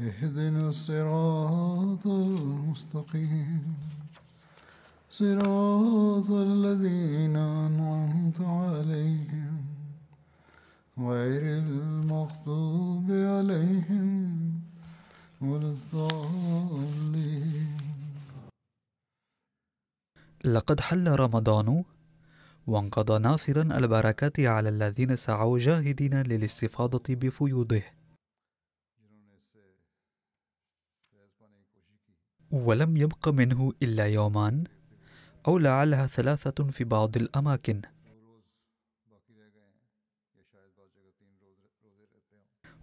اهدنا الصراط المستقيم. صراط الذين أنعمت عليهم. غير المغضوب عليهم ولا الضالين. لقد حل رمضان وانقضى ناصرا البركات على الذين سعوا جاهدين للاستفاضة بفيوضه. ولم يبق منه إلا يومان أو لعلها ثلاثة في بعض الأماكن.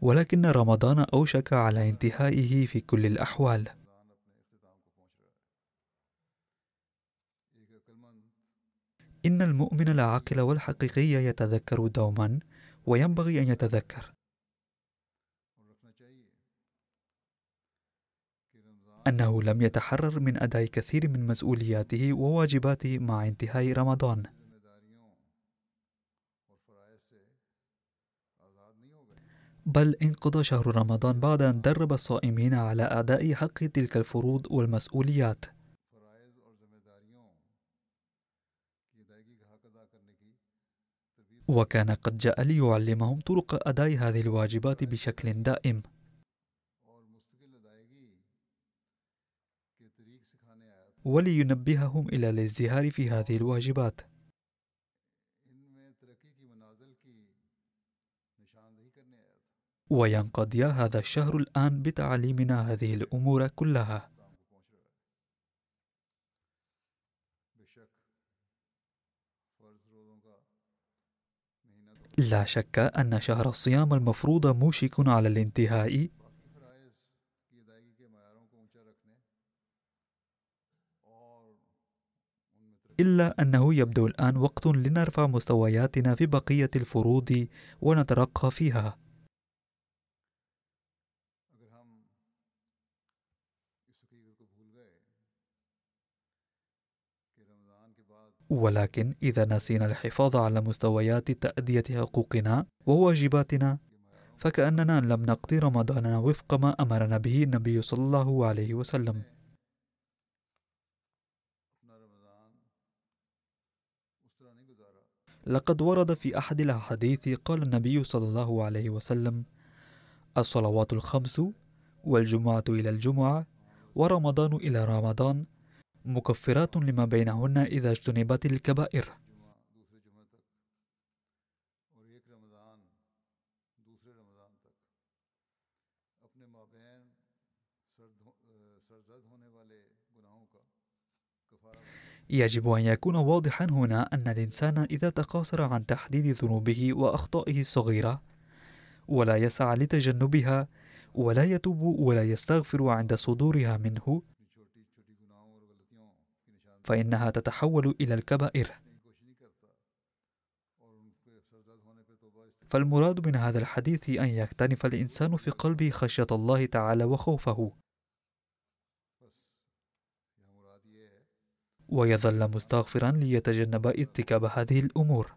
ولكن رمضان أوشك على انتهائه في كل الأحوال. إن المؤمن العاقل والحقيقي يتذكر دوما وينبغي أن يتذكر. أنه لم يتحرر من أداء كثير من مسؤولياته وواجباته مع انتهاء رمضان. بل انقضى شهر رمضان بعد أن درب الصائمين على أداء حق تلك الفروض والمسؤوليات. وكان قد جاء ليعلمهم طرق أداء هذه الواجبات بشكل دائم. ولينبههم إلى الازدهار في هذه الواجبات. وينقضي هذا الشهر الآن بتعليمنا هذه الأمور كلها. لا شك أن شهر الصيام المفروض موشك على الانتهاء. إلا أنه يبدو الآن وقت لنرفع مستوياتنا في بقية الفروض ونترقى فيها. ولكن إذا نسينا الحفاظ على مستويات تأدية حقوقنا وواجباتنا فكأننا لم نقضي رمضاننا وفق ما أمرنا به النبي صلى الله عليه وسلم. لقد ورد في أحد الأحاديث قال النبي صلى الله عليه وسلم الصلوات الخمس والجمعة إلى الجمعة ورمضان إلى رمضان مكفرات لما بينهن إذا اجتنبت الكبائر. يجب أن يكون واضحا هنا أن الإنسان إذا تقاصر عن تحديد ذنوبه وأخطائه الصغيرة ولا يسعى لتجنبها ولا يتوب ولا يستغفر عند صدورها منه فإنها تتحول إلى الكبائر. فالمراد من هذا الحديث أن يكتنف الإنسان في قلبه خشية الله تعالى وخوفه. ويظل مستغفرا ليتجنب ارتكاب هذه الأمور.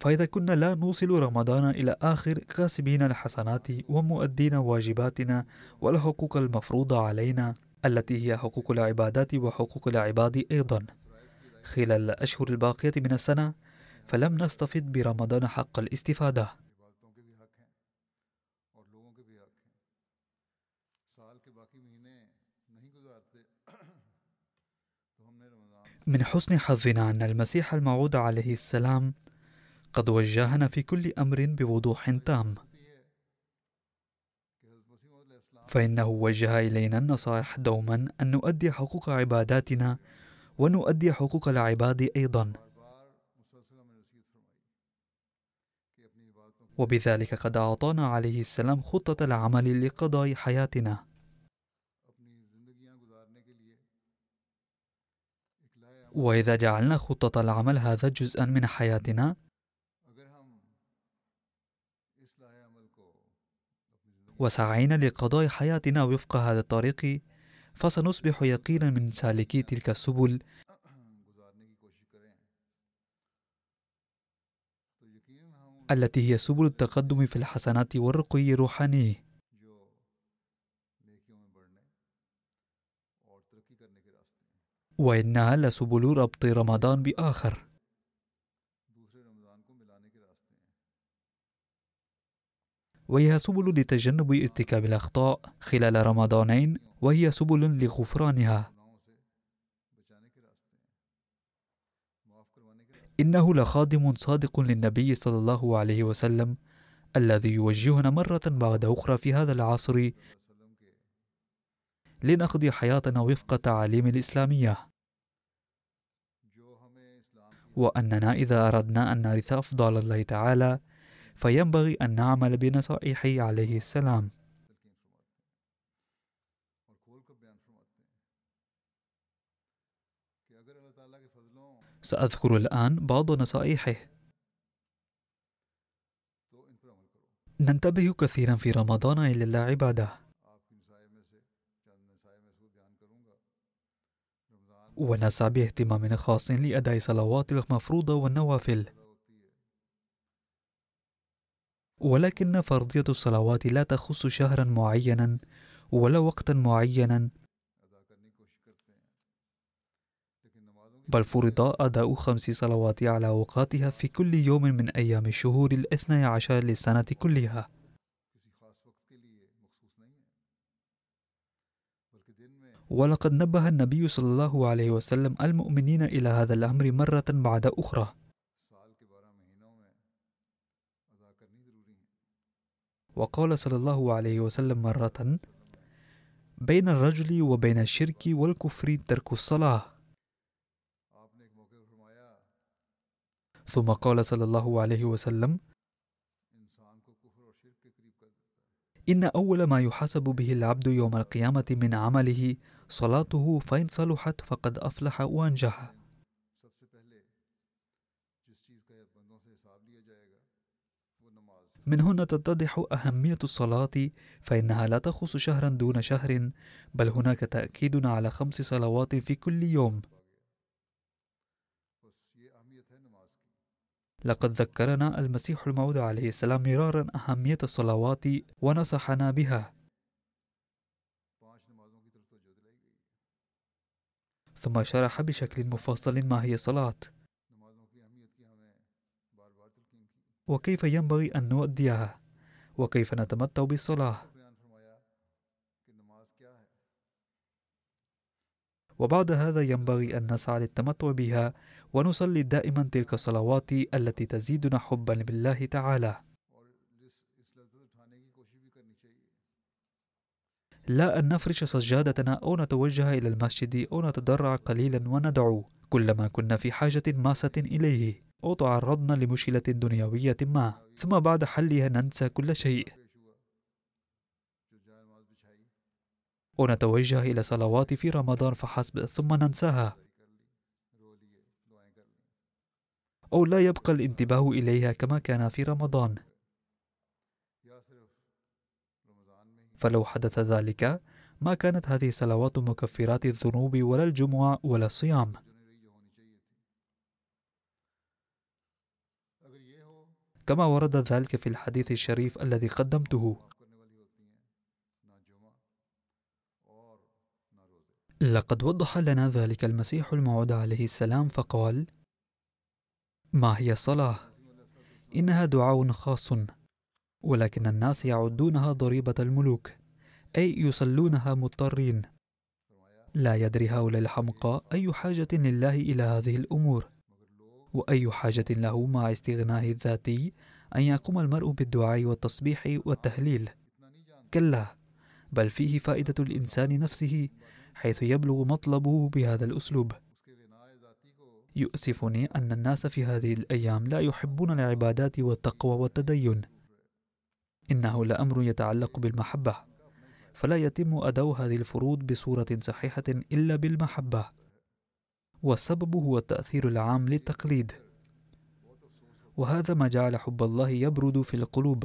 فإذا كنا لا نوصل رمضان إلى آخر كاسبين الحسنات ومؤدين واجباتنا والحقوق المفروضة علينا التي هي حقوق العبادات وحقوق العباد أيضا. خلال الأشهر الباقية من السنة فلم نستفد برمضان حق الاستفادة. من حسن حظنا أن المسيح الموعود عليه السلام قد وجهنا في كل أمر بوضوح تام. فإنه وجه إلينا النصائح دوما أن نؤدي حقوق عباداتنا ونؤدي حقوق العباد أيضا. وبذلك قد أعطانا عليه السلام خطة العمل لقضاء حياتنا. وإذا جعلنا خطة العمل هذا جزءا من حياتنا وسعينا لقضاء حياتنا وفق هذا الطريق فسنصبح يقينا من سالكي تلك السبل. التي هي سبل التقدم في الحسنات والرقي الروحاني. وإنها لسبل ربط رمضان بآخر. وهي سبل لتجنب ارتكاب الأخطاء خلال رمضانين وهي سبل لغفرانها. إنه لخادم صادق للنبي صلى الله عليه وسلم الذي يوجهنا مرة بعد أخرى في هذا العصر لنقضي حياتنا وفق تعاليم الإسلامية. وأننا إذا أردنا أن نرث أفضل الله تعالى فينبغي أن نعمل بنصائحه عليه السلام. سأذكر الآن بعض نصائحه. ننتبه كثيرا في رمضان إلى العبادة. ونسعى باهتمام خاص لأداء صلوات المفروضة والنوافل. ولكن فرضية الصلوات لا تخص شهرا معينا ولا وقتا معينا. بل فرض أداء خمس صلوات على أوقاتها في كل يوم من أيام الشهور الاثني عشر للسنة كلها. ولقد نبه النبي صلى الله عليه وسلم المؤمنين إلى هذا الأمر مرة بعد أخرى. وقال صلى الله عليه وسلم مرة بين الرجل وبين الشرك والكفر ترك الصلاة. ثم قال صلى الله عليه وسلم إن أول ما يحاسب به العبد يوم القيامة من عمله صلاته فإن صلحت فقد أفلح وأنجح. من هنا تتضح أهمية الصلاة فإنها لا تخص شهرا دون شهر بل هناك تأكيد على خمس صلوات في كل يوم. لقد ذكرنا المسيح الموعود عليه السلام مرارا أهمية الصلوات ونصحنا بها. ثم شرح بشكل مفصل ما هي الصلاة وكيف ينبغي أن نؤديها؟ وكيف نتمتع بالصلاة؟ وبعد هذا ينبغي أن نسعى للتمتع بها ونصلي دائما تلك الصلوات التي تزيدنا حبا لله تعالى. لا أن نفرش سجادتنا أو نتوجه إلى المسجد أو نتضرع قليلا وندعو كلما كنا في حاجة ماسة إليه أو تعرضنا لمشكلة دنيوية ما ثم بعد حلها ننسى كل شيء. ونتوجه إلى صلوات في رمضان فحسب ثم ننساها. أو لا يبقى الانتباه إليها كما كان في رمضان. فلو حدث ذلك ما كانت هذه صلوات مكفرات الذنوب ولا الجمعة ولا الصيام. كما ورد ذلك في الحديث الشريف الذي قدمته. لقد وضح لنا ذلك المسيح الموعود عليه السلام فقال ما هي الصلاة؟ إنها دعاء خاص. ولكن الناس يعدونها ضريبة الملوك أي يصلونها مضطرين. لا يدري هؤلاء الحمقى أي حاجة لله إلى هذه الأمور. وأي حاجة له مع استغنائه الذاتي أن يقوم المرء بالدعاء والتصبيح والتهليل. كلا بل فيه فائدة الإنسان نفسه حيث يبلغ مطلبه بهذا الأسلوب. يؤسفني أن الناس في هذه الأيام لا يحبون العبادات والتقوى والتدين. إنه لأمر يتعلق بالمحبة فلا يتم أداء هذه الفروض بصورة صحيحة إلا بالمحبة والسبب هو التأثير العام للتقليد وهذا ما جعل حب الله يبرد في القلوب.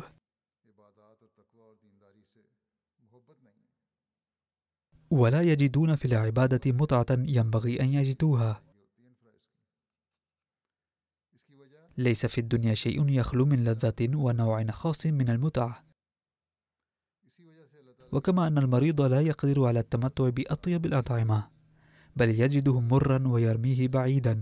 ولا يجدون في العبادة متعة ينبغي أن يجدوها. ليس في الدنيا شيء يخلو من لذة ونوع خاص من المتعة. وكما أن المريض لا يقدر على التمتع بأطيب الأطعمة بل يجده مرا ويرميه بعيدا.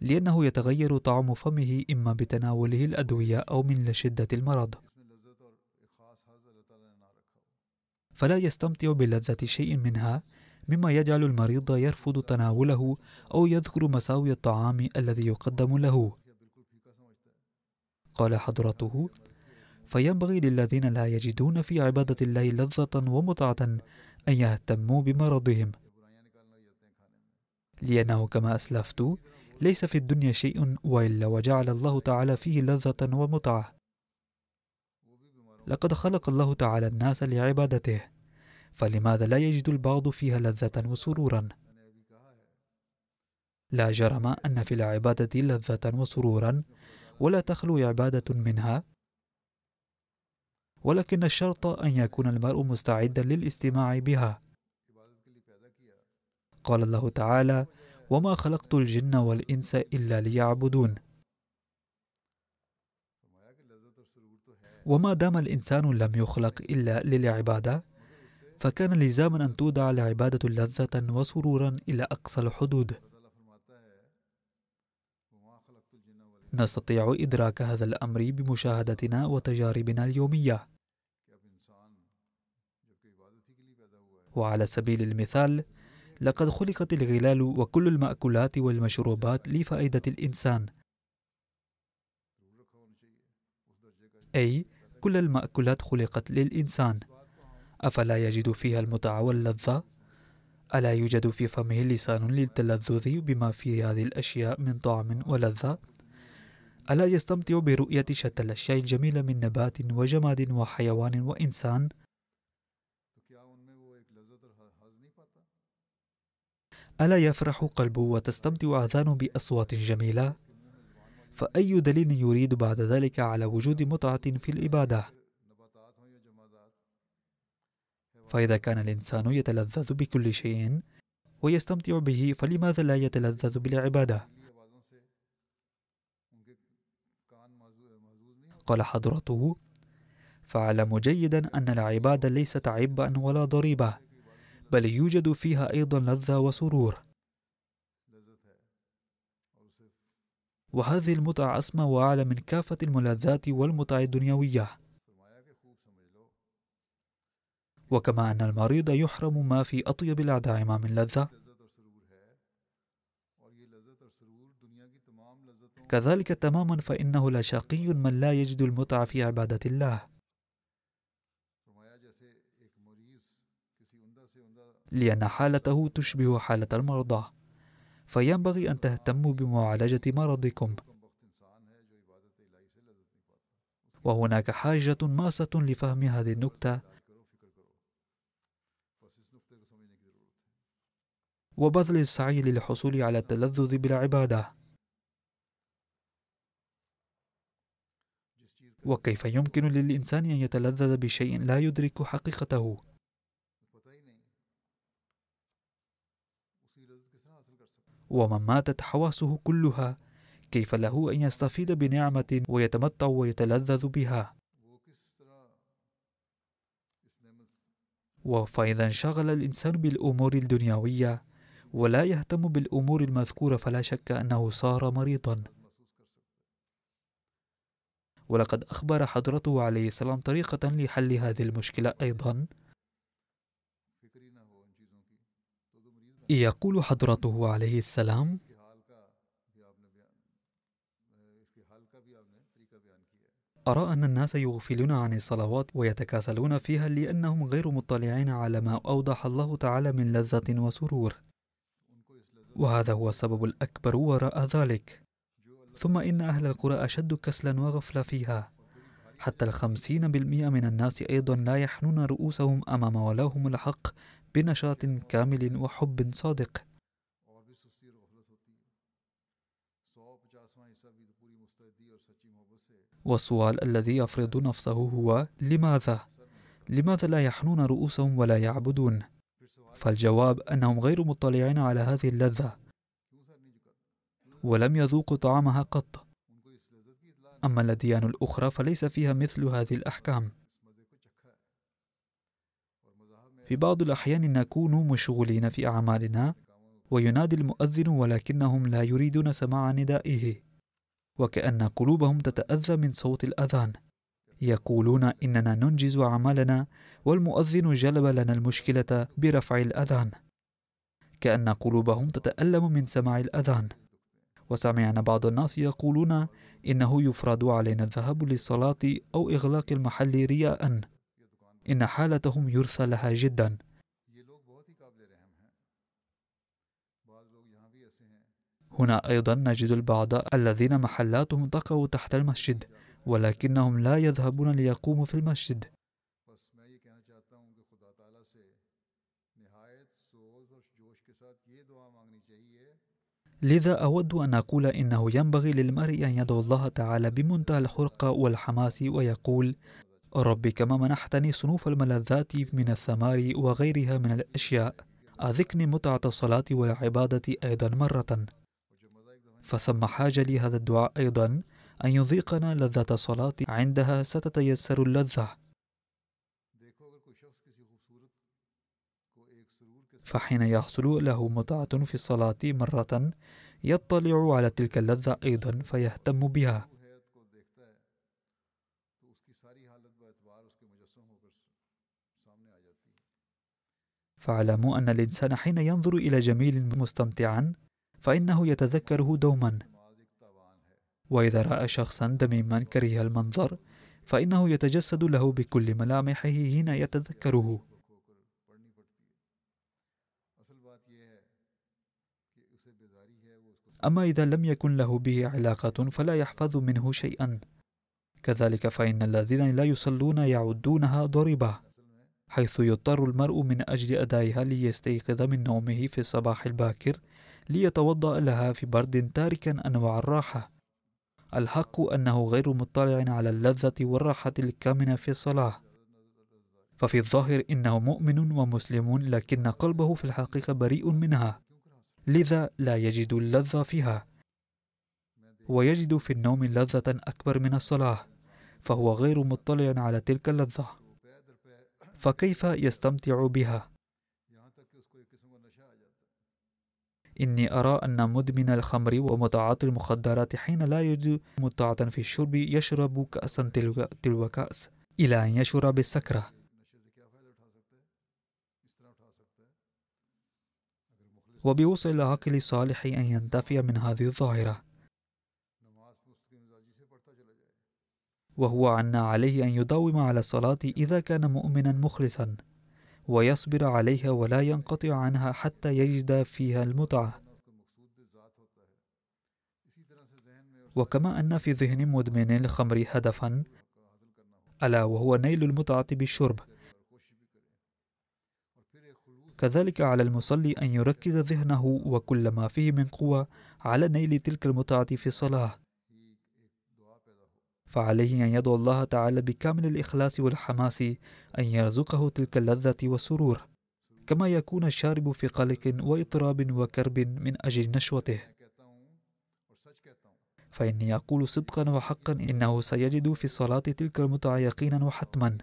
لأنه يتغير طعم فمه إما بتناوله الأدوية أو من شدة المرض. فلا يستمتع بلذة شيء منها مما يجعل المريض يرفض تناوله أو يذكر مساوي الطعام الذي يقدم له. قال حضرته فينبغي للذين لا يجدون في عبادة الله لذة ومتعة أن يهتموا بمرضهم. لأنه كما أسلفت ليس في الدنيا شيء وإلا وجعل الله تعالى فيه لذة ومتعة. لقد خلق الله تعالى الناس لعبادته. فلماذا لا يجد البعض فيها لذة وسرورا؟ لا جرم أن في العبادة لذة وسرورا ولا تخلو عبادة منها. ولكن الشرط أن يكون المرء مستعدا للاستماع بها. قال الله تعالى وما خلقت الجن والإنس إلا ليعبدون وما دام الإنسان لم يخلق إلا للعبادة فكان لزاما أن تودع العبادة لذة وسرورا إلى أقصى الحدود. نستطيع إدراك هذا الأمر بمشاهدتنا وتجاربنا اليومية. وعلى سبيل المثال لقد خلقت الغلال وكل المأكولات والمشروبات لفائدة الإنسان. أي كل المأكولات خلقت للإنسان. أفلا يجد فيها المتعة واللذة؟ ألا يوجد في فمه لسان للتلذذ بما في هذه الأشياء من طعم ولذة؟ ألا يستمتع برؤية شتى الأشياء الجميلة من نبات وجماد وحيوان وإنسان؟ ألا يفرح قلبه وتستمتع آذانه بأصوات جميلة؟ فأي دليل يريد بعد ذلك على وجود متعة في الإبادة؟ فإذا كان الإنسان يتلذذ بكل شيء ويستمتع به فلماذا لا يتلذذ بالعبادة؟ قال حضرته فاعلم جيدا أن العبادة ليست عبئا ولا ضريبة بل يوجد فيها أيضا لذة وسرور وهذه المتعة أسمى وأعلى من كافة الملذات والمتع الدنيوية وكما أن المريض يحرم ما في أطيب الأطعمة من لذة كذلك تماما فإنه لشقي من لا يجد المتعة في عبادة الله. لأن حالته تشبه حالة المرضى. فينبغي أن تهتموا بمعالجة مرضكم. وهناك حاجة ماسة لفهم هذه النكتة. وبذل السعي للحصول على التلذذ بالعبادة وكيف يمكن للإنسان أن يتلذذ بشيء لا يدرك حقيقته؟ ومن ماتت حواسه كلها كيف له أن يستفيد بنعمة ويتمتع ويتلذذ بها؟ فإذا انشغل الإنسان بالأمور الدنيوية ولا يهتم بالأمور المذكورة فلا شك أنه صار مريضا. ولقد أخبر حضرته عليه السلام طريقة لحل هذه المشكلة أيضا. يقول حضرته عليه السلام أرى أن الناس يغفلون عن الصلوات ويتكاسلون فيها لأنهم غير مطلعين على ما أوضح الله تعالى من لذة وسرور. وهذا هو السبب الأكبر وراء ذلك ثم إن أهل القرى أشد كسلا وغفلة فيها حتى الخمسين بالمئة من الناس أيضا لا يحنون رؤوسهم أمام ولاهم الحق بنشاط كامل وحب صادق والسؤال الذي يفرض نفسه هو لماذا؟ لماذا لا يحنون رؤوسهم ولا يعبدون؟ فالجواب أنهم غير مطلعين على هذه اللذة ولم يذوقوا طعامها قط. أما الأديان الأخرى فليس فيها مثل هذه الأحكام. في بعض الأحيان نكون مشغولين في أعمالنا وينادي المؤذن ولكنهم لا يريدون سماع ندائه وكأن قلوبهم تتأذى من صوت الأذان. يقولون إننا ننجز أعمالنا والمؤذن جلب لنا المشكلة برفع الأذان. كأن قلوبهم تتألم من سماع الأذان. وسمعنا بعض الناس يقولون إنه يفرض علينا الذهاب للصلاة أو إغلاق المحل رياء. إن حالتهم يرثى لها جدا. هنا أيضا نجد البعض الذين محلاتهم تقع تحت المسجد. ولكنهم لا يذهبون ليقوموا في المسجد. لذا أود أن أقول إنه ينبغي للمرء أن يدعو الله تعالى بمنتهى الحرقة والحماس ويقول رب كما منحتني صنوف الملذات من الثمار وغيرها من الأشياء. أذقني متعة الصلاة والعبادة أيضا مرة. فثم حاجة لهذا الدعاء أيضا أن يذيقنا لذة الصلاة عندها ستتيسر اللذة. فحين يحصل له متعة في الصلاة مرة يطلع على تلك اللذة أيضا فيهتم بها. فاعلموا أن الإنسان حين ينظر إلى جميل مستمتعا فإنه يتذكره دوما. وإذا رأى شخصا دميما كريه المنظر فإنه يتجسد له بكل ملامحه حين يتذكره. أما إذا لم يكن له به علاقة فلا يحفظ منه شيئا. كذلك فإن الذين لا يصلون يعدونها ضربة حيث يضطر المرء من أجل أدائها ليستيقظ من نومه في الصباح الباكر ليتوضأ لها في برد تاركا أنواع الراحة. الحق أنه غير مطلع على اللذة والراحة الكامنة في الصلاة. ففي الظاهر إنه مؤمن ومسلم لكن قلبه في الحقيقة بريء منها. لذا لا يجد اللذة فيها. ويجد في النوم لذة أكبر من الصلاة فهو غير مطلع على تلك اللذة. فكيف يستمتع بها؟ إني أرى أن مدمن الخمر ومتعاطي المخدرات حين لا يجد متعة في الشرب يشرب كأسا تلو, كأس. إلى أن يشعر بالسكرة وبوسع العاقل الصالح أن ينتفي من هذه الظاهرة. وهو أن عليه أن يداوم على الصلاة إذا كان مؤمنا مخلصا. ويصبر عليها ولا ينقطع عنها حتى يجد فيها المتعة. وكما أن في ذهن مدمن الخمر هدفا ألا وهو نيل المتعة بالشرب. كذلك على المصلي أن يركز ذهنه وكل ما فيه من قوة على نيل تلك المتعة في الصلاة. فعليه أن يدعو الله تعالى بكامل الإخلاص والحماس أن يرزقه تلك اللذة والسرور كما يكون الشارب في قلق واضطراب وكرب من أجل نشوته. فإني أقول صدقا وحقا إنه سيجد في الصلاة تلك المتعة يقينا وحتما.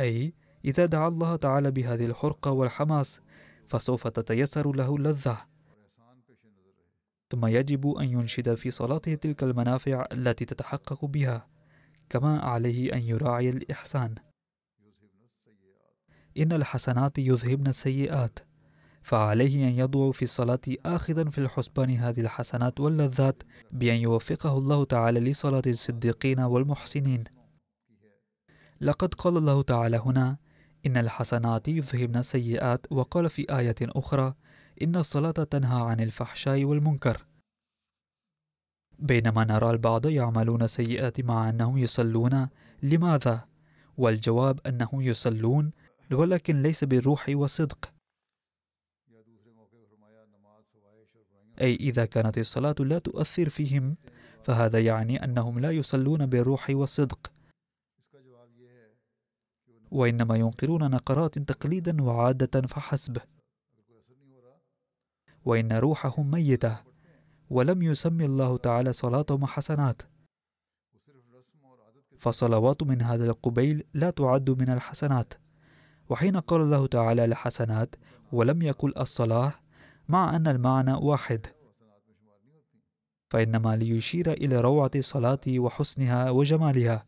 أي إذا دعا الله تعالى بهذه الحرقة والحماس فسوف تتيسر له اللذة. ثم يجب أن ينشد في صلاته تلك المنافع التي تتحقق بها كما عليه أن يراعي الإحسان. إن الحسنات يذهبن السيئات فعليه أن يضع في الصلاة آخذا في الحسبان هذه الحسنات واللذات بأن يوفقه الله تعالى لصلاة الصديقين والمحسنين. لقد قال الله تعالى هنا إن الحسنات يذهبن السيئات وقال في آية أخرى إن الصلاة تنهى عن الفحشاء والمنكر. بينما نرى البعض يعملون سيئات مع أنهم يصلون لماذا؟ والجواب أنهم يصلون ولكن ليس بالروح والصدق. أي إذا كانت الصلاة لا تؤثر فيهم فهذا يعني أنهم لا يصلون بالروح والصدق. وإنما ينقرون نقرات تقليدا وعادة فحسب. وإن روحهم ميتة. ولم يسمي الله تعالى صلاتهم حسنات. فصلوات من هذا القبيل لا تعد من الحسنات. وحين قال الله تعالى الحسنات ولم يقل الصلاة مع أن المعنى واحد. فإنما ليشير إلى روعة الصلاة وحسنها وجمالها.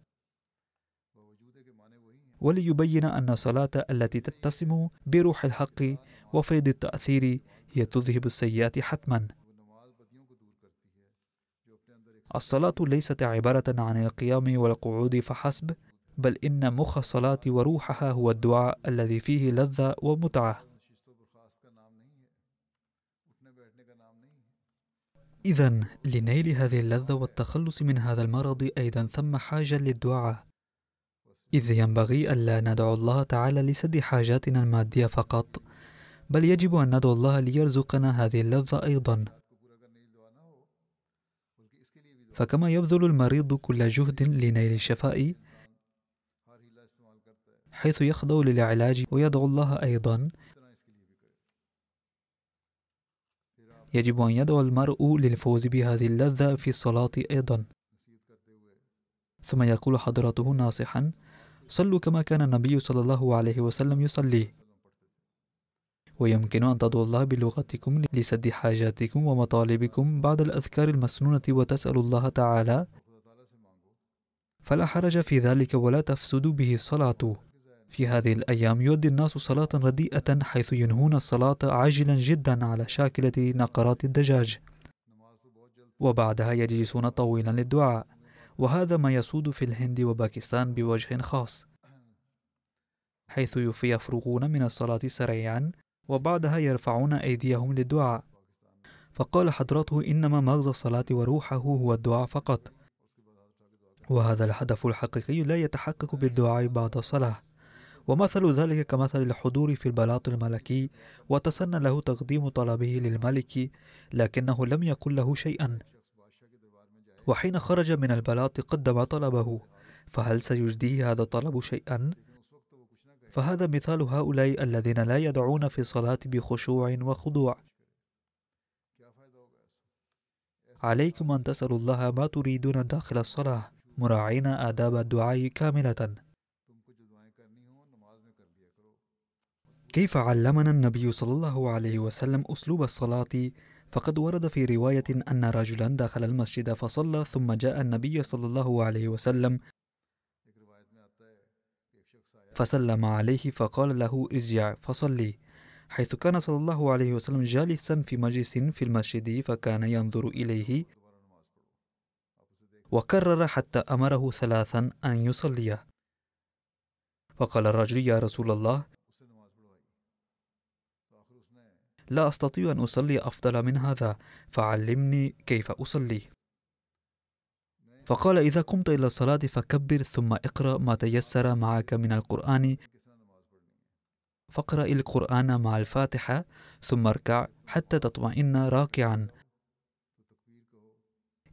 وليبين أن الصلاة التي تتسم بروح الحق وفيض التأثير هي تذهب السيئات حتما. الصلاة ليست عبارة عن القيام والقعود فحسب بل إن مخ الصلاة وروحها هو الدعاء الذي فيه لذة ومتعة. إذا لنيل هذه اللذة والتخلص من هذا المرض أيضا ثم حاجة للدعاء. إذ ينبغي ألا ندعو الله تعالى لسد حاجاتنا المادية فقط. بل يجب أن ندعو الله ليرزقنا هذه اللذة أيضا. فكما يبذل المريض كل جهد لنيل الشفاء حيث يخضع للعلاج ويدعو الله أيضا. يجب أن يدعو المرء للفوز بهذه اللذة في الصلاة أيضا. ثم يقول حضرته ناصحا صلوا كما كان النبي صلى الله عليه وسلم يصلي. ويمكن أن تدعوا الله بلغتكم لسد حاجاتكم ومطالبكم بعد الأذكار المسنونة وتسأل الله تعالى. فلا حرج في ذلك ولا تفسد به الصلاة. في هذه الأيام يؤدي الناس صلاة رديئة حيث ينهون الصلاة عاجلا جدا على شاكلة نقرات الدجاج. وبعدها يجلسون طويلا للدعاء. وهذا ما يسود في الهند وباكستان بوجه خاص. حيث يفرغون من الصلاة سريعا وبعدها يرفعون أيديهم للدعاء. فقال حضرته إنما مغزى الصلاة وروحه هو الدعاء فقط. وهذا الهدف الحقيقي لا يتحقق بالدعاء بعد الصلاة. ومثل ذلك كمثل الحضور في البلاط الملكي وتسنى له تقديم طلبه للملك لكنه لم يقل له شيئا. وحين خرج من البلاط قدم طلبه. فهل سيجديه هذا الطلب شيئا؟ فهذا مثال هؤلاء الذين لا يدعون في الصلاة بخشوع وخضوع. عليكم أن تسألوا الله ما تريدون داخل الصلاة. مراعين آداب الدعاء كاملة. كيف علمنا النبي صلى الله عليه وسلم أسلوب الصلاة؟ فقد ورد في رواية أن رجلا دخل المسجد فصلى ثم جاء النبي صلى الله عليه وسلم فسلم عليه فقال له ارجع فصلي. حيث كان صلى الله عليه وسلم جالسا في مجلس في المسجد فكان ينظر إليه. وكرر حتى أمره ثلاثا أن يصلي. فقال الرجل يا رسول الله لا أستطيع أن أصلي أفضل من هذا فعلمني كيف أصلي. فقال إذا قمت إلى الصلاة فكبر ثم اقرأ ما تيسر معك من القرآن. فاقرأ القرآن مع الفاتحة ثم اركع حتى تطمئن راكعا.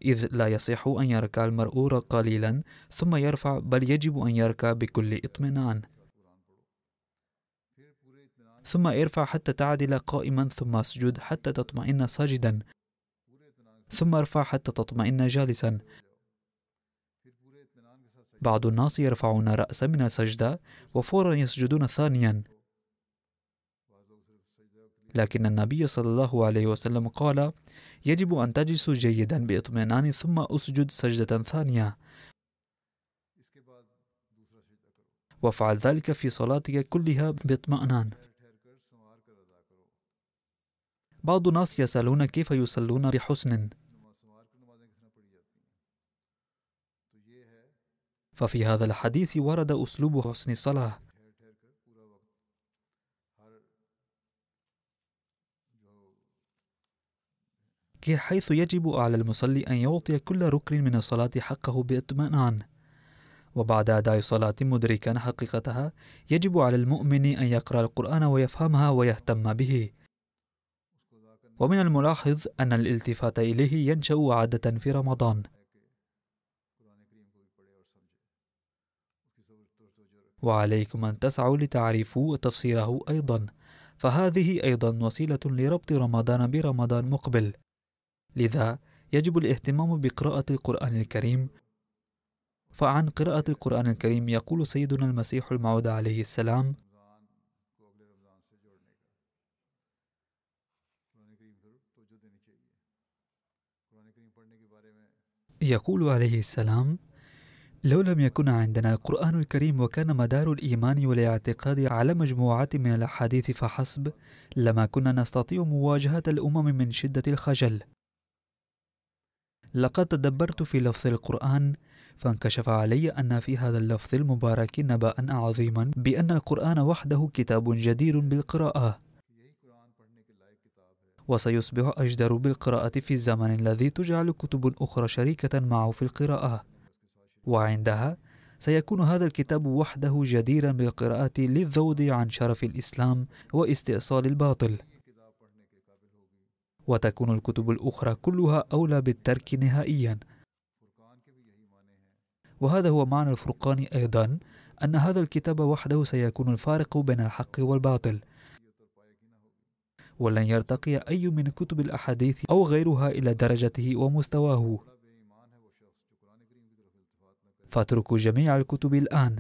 إذ لا يصح أن يركع المرء قليلا ثم يرفع بل يجب أن يركع بكل اطمئنان. ثم ارفع حتى تعدل قائما ثم اسجد حتى تطمئن ساجدا. ثم ارفع حتى تطمئن جالسا. بعض الناس يرفعون رأسا من السجدة وفورا يسجدون ثانيا. لكن النبي صلى الله عليه وسلم قال يجب أن تجلسوا جيدا بإطمئنان ثم أسجد سجدة ثانية. وافعل ذلك في صلاتك كلها باطمئنان. بعض الناس يسألون كيف يصلون بحسن. ففي هذا الحديث ورد أسلوب حسن الصلاة حيث يجب على المصلي أن يعطي كل ركن من الصلاة حقه بإطمئنان. وبعد أداء صلاة مدركا حقيقتها يجب على المؤمن أن يقرأ القرآن ويفهمها ويهتم به. ومن الملاحظ أن الالتفات إليه ينشأ عادة في رمضان. وعليكم أن تسعوا لتعريفوا تفسيره أيضا. فهذه أيضا وسيلة لربط رمضان برمضان مقبل. لذا يجب الاهتمام بقراءة القرآن الكريم. فعن قراءة القرآن الكريم يقول سيدنا المسيح الموعود عليه السلام يقول عليه السلام لو لم يكن عندنا القرآن الكريم وكان مدار الإيمان والاعتقاد على مجموعة من الأحاديث فحسب لما كنا نستطيع مواجهة الأمم من شدة الخجل. لقد تدبرت في لفظ القرآن فانكشف علي أن في هذا اللفظ المبارك نبأ عظيما بأن القرآن وحده كتاب جدير بالقراءة. وسيصبح أجدر بالقراءة في الزمن الذي تجعل كتب أخرى شريكة معه في القراءة. وعندها سيكون هذا الكتاب وحده جديرا بالقراءة للذود عن شرف الإسلام واستئصال الباطل. وتكون الكتب الأخرى كلها أولى بالترك نهائيا. وهذا هو معنى الفرقان أيضا أن هذا الكتاب وحده سيكون الفارق بين الحق والباطل. ولن يرتقي أي من كتب الأحاديث أو غيرها إلى درجته ومستواه. فاتركوا جميع الكتب الآن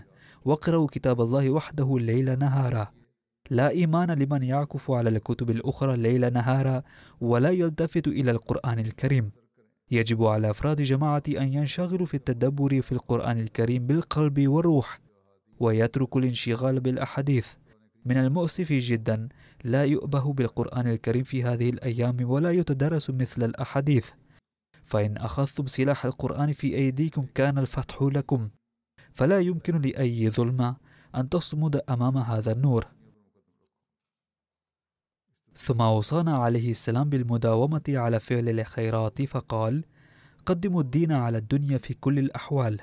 واقرأوا كتاب الله وحده الليل نهارا. لا إيمان لمن يعكف على الكتب الأخرى ليل نهارا ولا يلتفت إلى القرآن الكريم. يجب على أفراد جماعة أن ينشغلوا في التدبر في القرآن الكريم بالقلب والروح ويتركوا الانشغال بالأحاديث. من المؤسف جدا لا يؤبه بالقرآن الكريم في هذه الأيام ولا يتدرس مثل الأحاديث. فإن أخذتم سلاح القرآن في أيديكم كان الفتح لكم. فلا يمكن لأي ظلمة أن تصمد أمام هذا النور. ثم أوصانا عليه السلام بالمداومة على فعل الخيرات فقال قدموا الدين على الدنيا في كل الأحوال.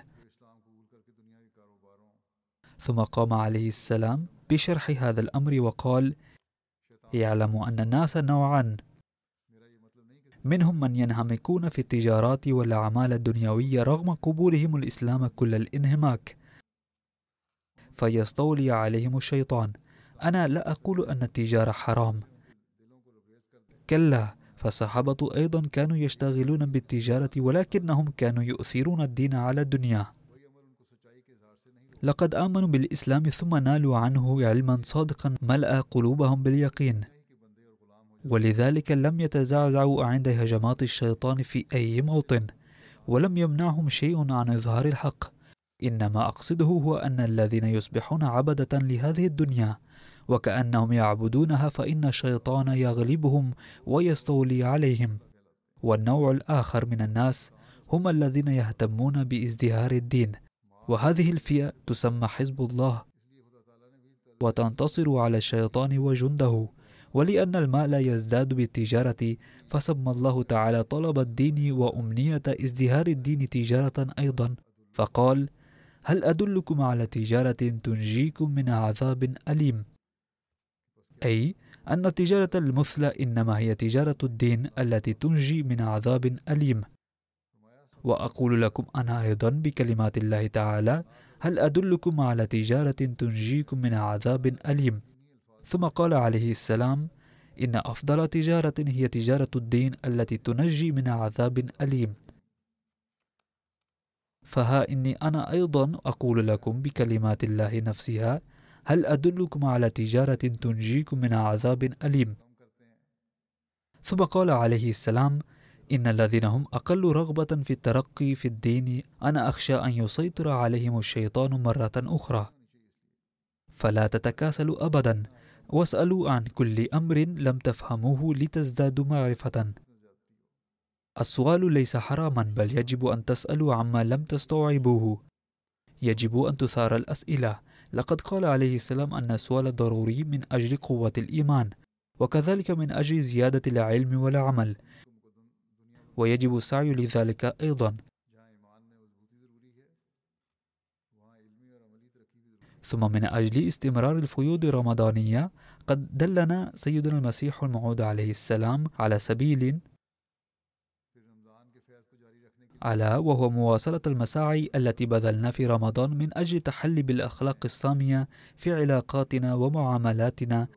ثم قام عليه السلام بشرح هذا الأمر وقال اعلموا أن الناس نوعان منهم من ينهمكون في التجارات والأعمال الدنيوية رغم قبولهم الإسلام كل الانهماك. فيستولي عليهم الشيطان. أنا لا أقول أن التجارة حرام. كلا فالصحابة أيضا كانوا يشتغلون بالتجارة ولكنهم كانوا يؤثرون الدين على الدنيا. لقد آمنوا بالإسلام ثم نالوا عنه علما صادقا ملأ قلوبهم باليقين. ولذلك لم يتزعزعوا عند هجمات الشيطان في أي موطن ولم يمنعهم شيء عن إظهار الحق. إنما أقصده هو أن الذين يصبحون عبدة لهذه الدنيا وكأنهم يعبدونها فإن الشيطان يغلبهم ويستولي عليهم. والنوع الآخر من الناس هم الذين يهتمون بازدهار الدين. وهذه الفئة تسمى حزب الله وتنتصر على الشيطان وجنده. ولأن المال يزداد بالتجارة فسمى الله تعالى طلب الدين وأمنية ازدهار الدين تجارة أيضا. فقال هل أدلكم على تجارة تنجيكم من عذاب أليم؟ أي أن التجارة المثلى إنما هي تجارة الدين التي تنجي من عذاب أليم. وأقول لكم أنا أيضا بكلمات الله تعالى هل أدلكم على تجارة تنجيكم من عذاب أليم؟ ثم قال عليه السلام إن أفضل تجارة هي تجارة الدين التي تنجي من عذاب أليم. فها إني أنا أيضا أقول لكم بكلمات الله نفسها هل أدلكم على تجارة تنجيكم من عذاب أليم؟ ثم قال عليه السلام إن الذين هم أقل رغبة في الترقي في الدين أنا أخشى أن يسيطر عليهم الشيطان مرة أخرى. فلا تتكاسلوا أبدا واسألوا عن كل أمر لم تفهموه لتزدادوا معرفة. السؤال ليس حراما بل يجب أن تسألوا عما لم تستوعبوه. يجب أن تثار الأسئلة. لقد قال عليه السلام أن السؤال ضروري من أجل قوة الإيمان وكذلك من أجل زيادة العلم والعمل. ويجب السعي لذلك أيضا. ثم من أجل استمرار الفيوض الرمضانية قد دلنا سيدنا المسيح الموعود عليه السلام على سبيل على وهو مواصلة المساعي التي بذلنا في رمضان من أجل تحلي بالأخلاق السامية في علاقاتنا ومعاملاتنا.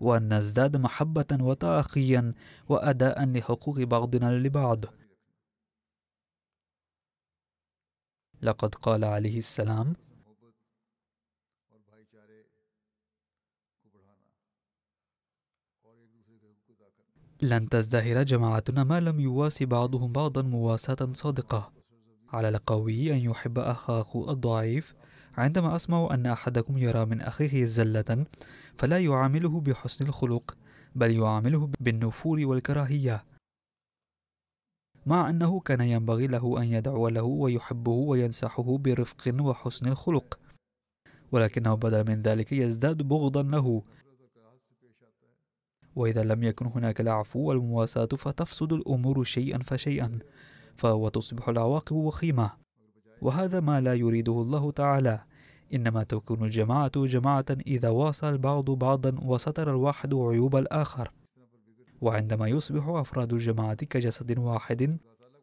وأن نزداد محبة وتأخيا وأداء لحقوق بعضنا لبعض. لقد قال عليه السلام. لن تزدهر جماعتنا ما لم يواسي بعضهم بعضا مواساة صادقة. على القوي أن يحب أخاه الضعيف. عندما أسمع أن أحدكم يرى من أخيه زلة فلا يعامله بحسن الخلق بل يعامله بالنفور والكراهية. مع أنه كان ينبغي له أن يدعو له ويحبه وينصحه برفق وحسن الخلق ولكنه بدل من ذلك يزداد بغضا له. وإذا لم يكن هناك العفو والمواساة فتفسد الأمور شيئا فشيئا وتصبح العواقب وخيمة. وهذا ما لا يريده الله تعالى إنما تكون الجماعة جماعة إذا واصل البعض بعضا وستر الواحد عيوب الآخر. وعندما يصبح أفراد الجماعة كجسد واحد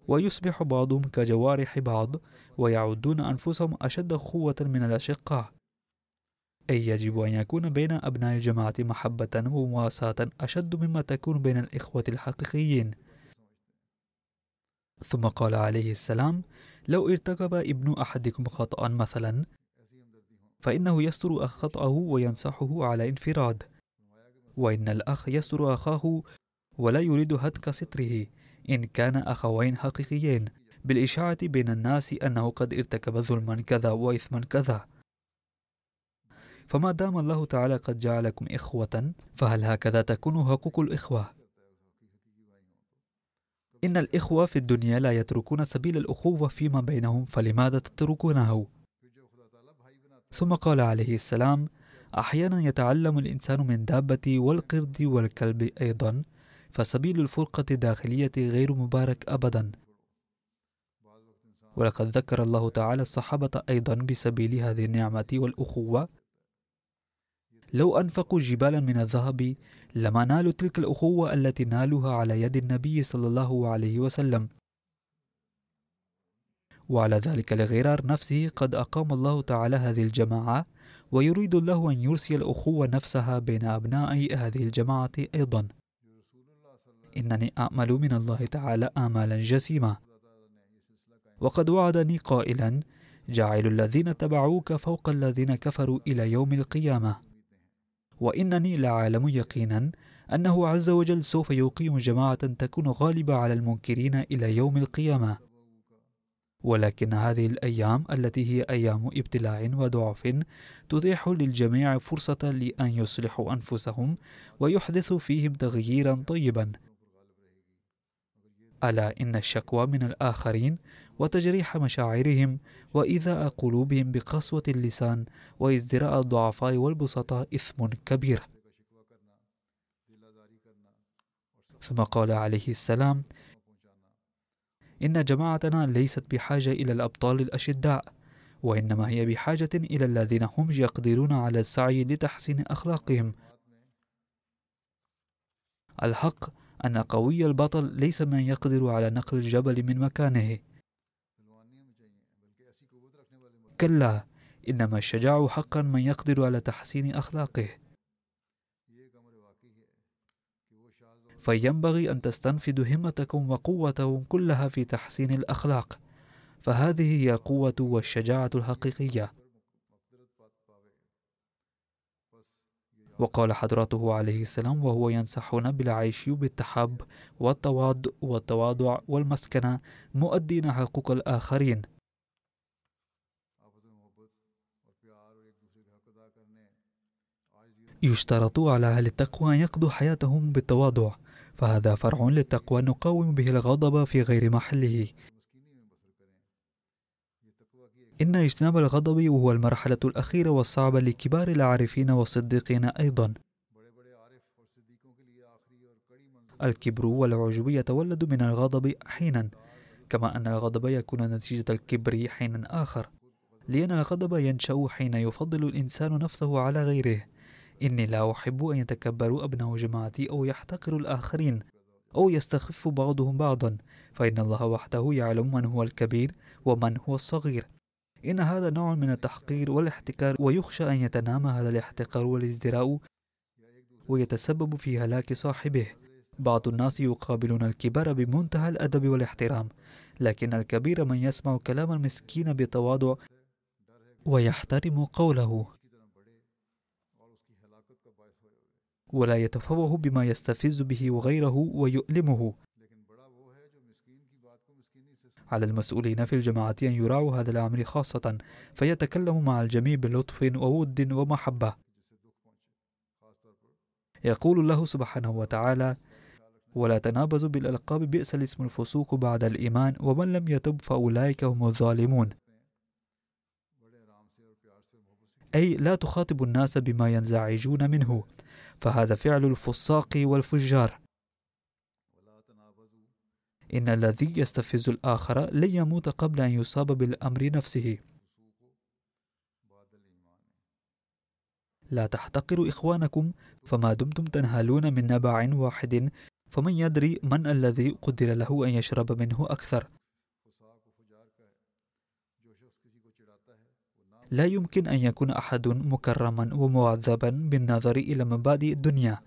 ويصبح بعضهم كجوارح بعض ويعدون أنفسهم أشد قوة من الأشقاء. أي يجب أن يكون بين أبناء الجماعة محبة ومواساة أشد مما تكون بين الإخوة الحقيقيين. ثم قال عليه السلام لو ارتكب ابن أحدكم خطأ مثلا فإنه يستر خطأه وينصحه على انفراد. وإن الأخ يستر أخاه ولا يريد هتك ستره إن كان أخوين حقيقيين بالإشاعة بين الناس أنه قد ارتكب ظلما كذا وإثما كذا فما دام الله تعالى قد جعلكم إخوة فهل هكذا تكون حقوق الإخوة؟ إن الإخوة في الدنيا لا يتركون سبيل الأخوة فيما بينهم فلماذا تتركونه؟ ثم قال عليه السلام أحيانا يتعلم الإنسان من دابة والقرد والكلب أيضا فسبيل الفرقة الداخلية غير مبارك أبدا. ولقد ذكر الله تعالى الصحابة أيضا بسبيل هذه النعمة والأخوة. لو أنفقوا جبالا من الذهب لما نالوا تلك الأخوة التي نالوها على يد النبي صلى الله عليه وسلم. وعلى ذلك لغرار نفسه قد أقام الله تعالى هذه الجماعة ويريد الله أن يرسي الأخوة نفسها بين أبناء هذه الجماعة أيضا. إنني أأمل من الله تعالى آمالا جسيمة وقد وعدني قائلا جعل الذين تبعوك فوق الذين كفروا إلى يوم القيامة. وإنني لعالم يقينا أنه عز وجل سوف يقيم جماعة تكون غالبة على المنكرين إلى يوم القيامة. ولكن هذه الأيام التي هي أيام ابتلاء وضعف تتيح للجميع فرصة لأن يصلحوا أنفسهم ويحدثوا فيهم تغييرا طيبا. ألا إن الشكوى من الآخرين وتجريح مشاعرهم وإيذاء قلوبهم بقسوة اللسان وإزدراء الضعفاء والبسطاء إثم كبير. ثم قال عليه السلام إن جماعتنا ليست بحاجة إلى الأبطال الأشداء وإنما هي بحاجة إلى الذين هم يقدرون على السعي لتحسين أخلاقهم. الحق أن قوي البطل ليس من يقدر على نقل الجبل من مكانه. كلا إنما الشجاع حقا من يقدر على تحسين أخلاقه. فينبغي أن تستنفذوا همتكم وقوتكم كلها في تحسين الأخلاق. فهذه هي قوة والشجاعة الحقيقية. وقال حضرته عليه السلام وهو ينصحنا بالعيش بالتحب والتواضع والتواضع والمسكنة مؤدين حقوق الآخرين. يشترط على أهل التقوى أن يقضوا حياتهم بالتواضع فهذا فرع للتقوى نقاوم به الغضب في غير محله. إن اجتناب الغضب وهو المرحلة الأخيرة والصعبة لكبار العارفين والصديقين أيضا. الكبر والعجب يتولد من الغضب حينا كما أن الغضب يكون نتيجة الكبر حينا آخر. لأن الغضب ينشأ حين يفضل الإنسان نفسه على غيره. إني لا أحب أن يتكبر أبناء جماعتي أو يحتقر الآخرين أو يستخف بعضهم بعضا. فإن الله وحده يعلم من هو الكبير ومن هو الصغير. إن هذا نوع من التحقير والاحتكار ويخشى أن يتنامى هذا الاحتقار والازدراء ويتسبب في هلاك صاحبه. بعض الناس يقابلون الكبار بمنتهى الأدب والاحترام لكن الكبير من يسمع كلام المسكين بتواضع ويحترم قوله. ولا يتفوه بما يستفز به وغيره ويؤلمه. على المسؤولين في الجماعة أن يراعوا هذا الأمر خاصة فيتكلموا مع الجميع بلطف وود ومحبة. يقول الله سبحانه وتعالى ولا تنابزوا بالألقاب بئس الاسم الفسوق بعد الإيمان ومن لم يتب فأولئك هم الظالمون. أي لا تخاطب الناس بما ينزعجون منه فهذا فعل الفساق والفجار. إن الذي يستفز الآخر لن يموت قبل أن يصاب بالأمر نفسه. لا تحتقروا إخوانكم فما دمتم تنهلون من نبع واحد فمن يدري من الذي قدر له أن يشرب منه أكثر. لا يمكن أن يكون أحد مكرما ومعذبا بالنظر إلى مبادئ الدنيا.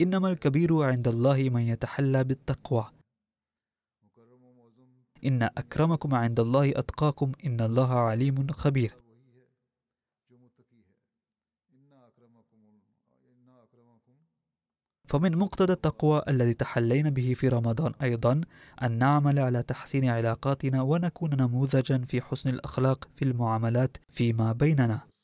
إنما الكبير عند الله من يتحلى بالتقوى. إن أكرمكم عند الله أتقاكم إن الله عليم خبير. فمن مقتضى التقوى الذي تحلينا به في رمضان أيضا أن نعمل على تحسين علاقاتنا ونكون نموذجا في حسن الأخلاق في المعاملات فيما بيننا.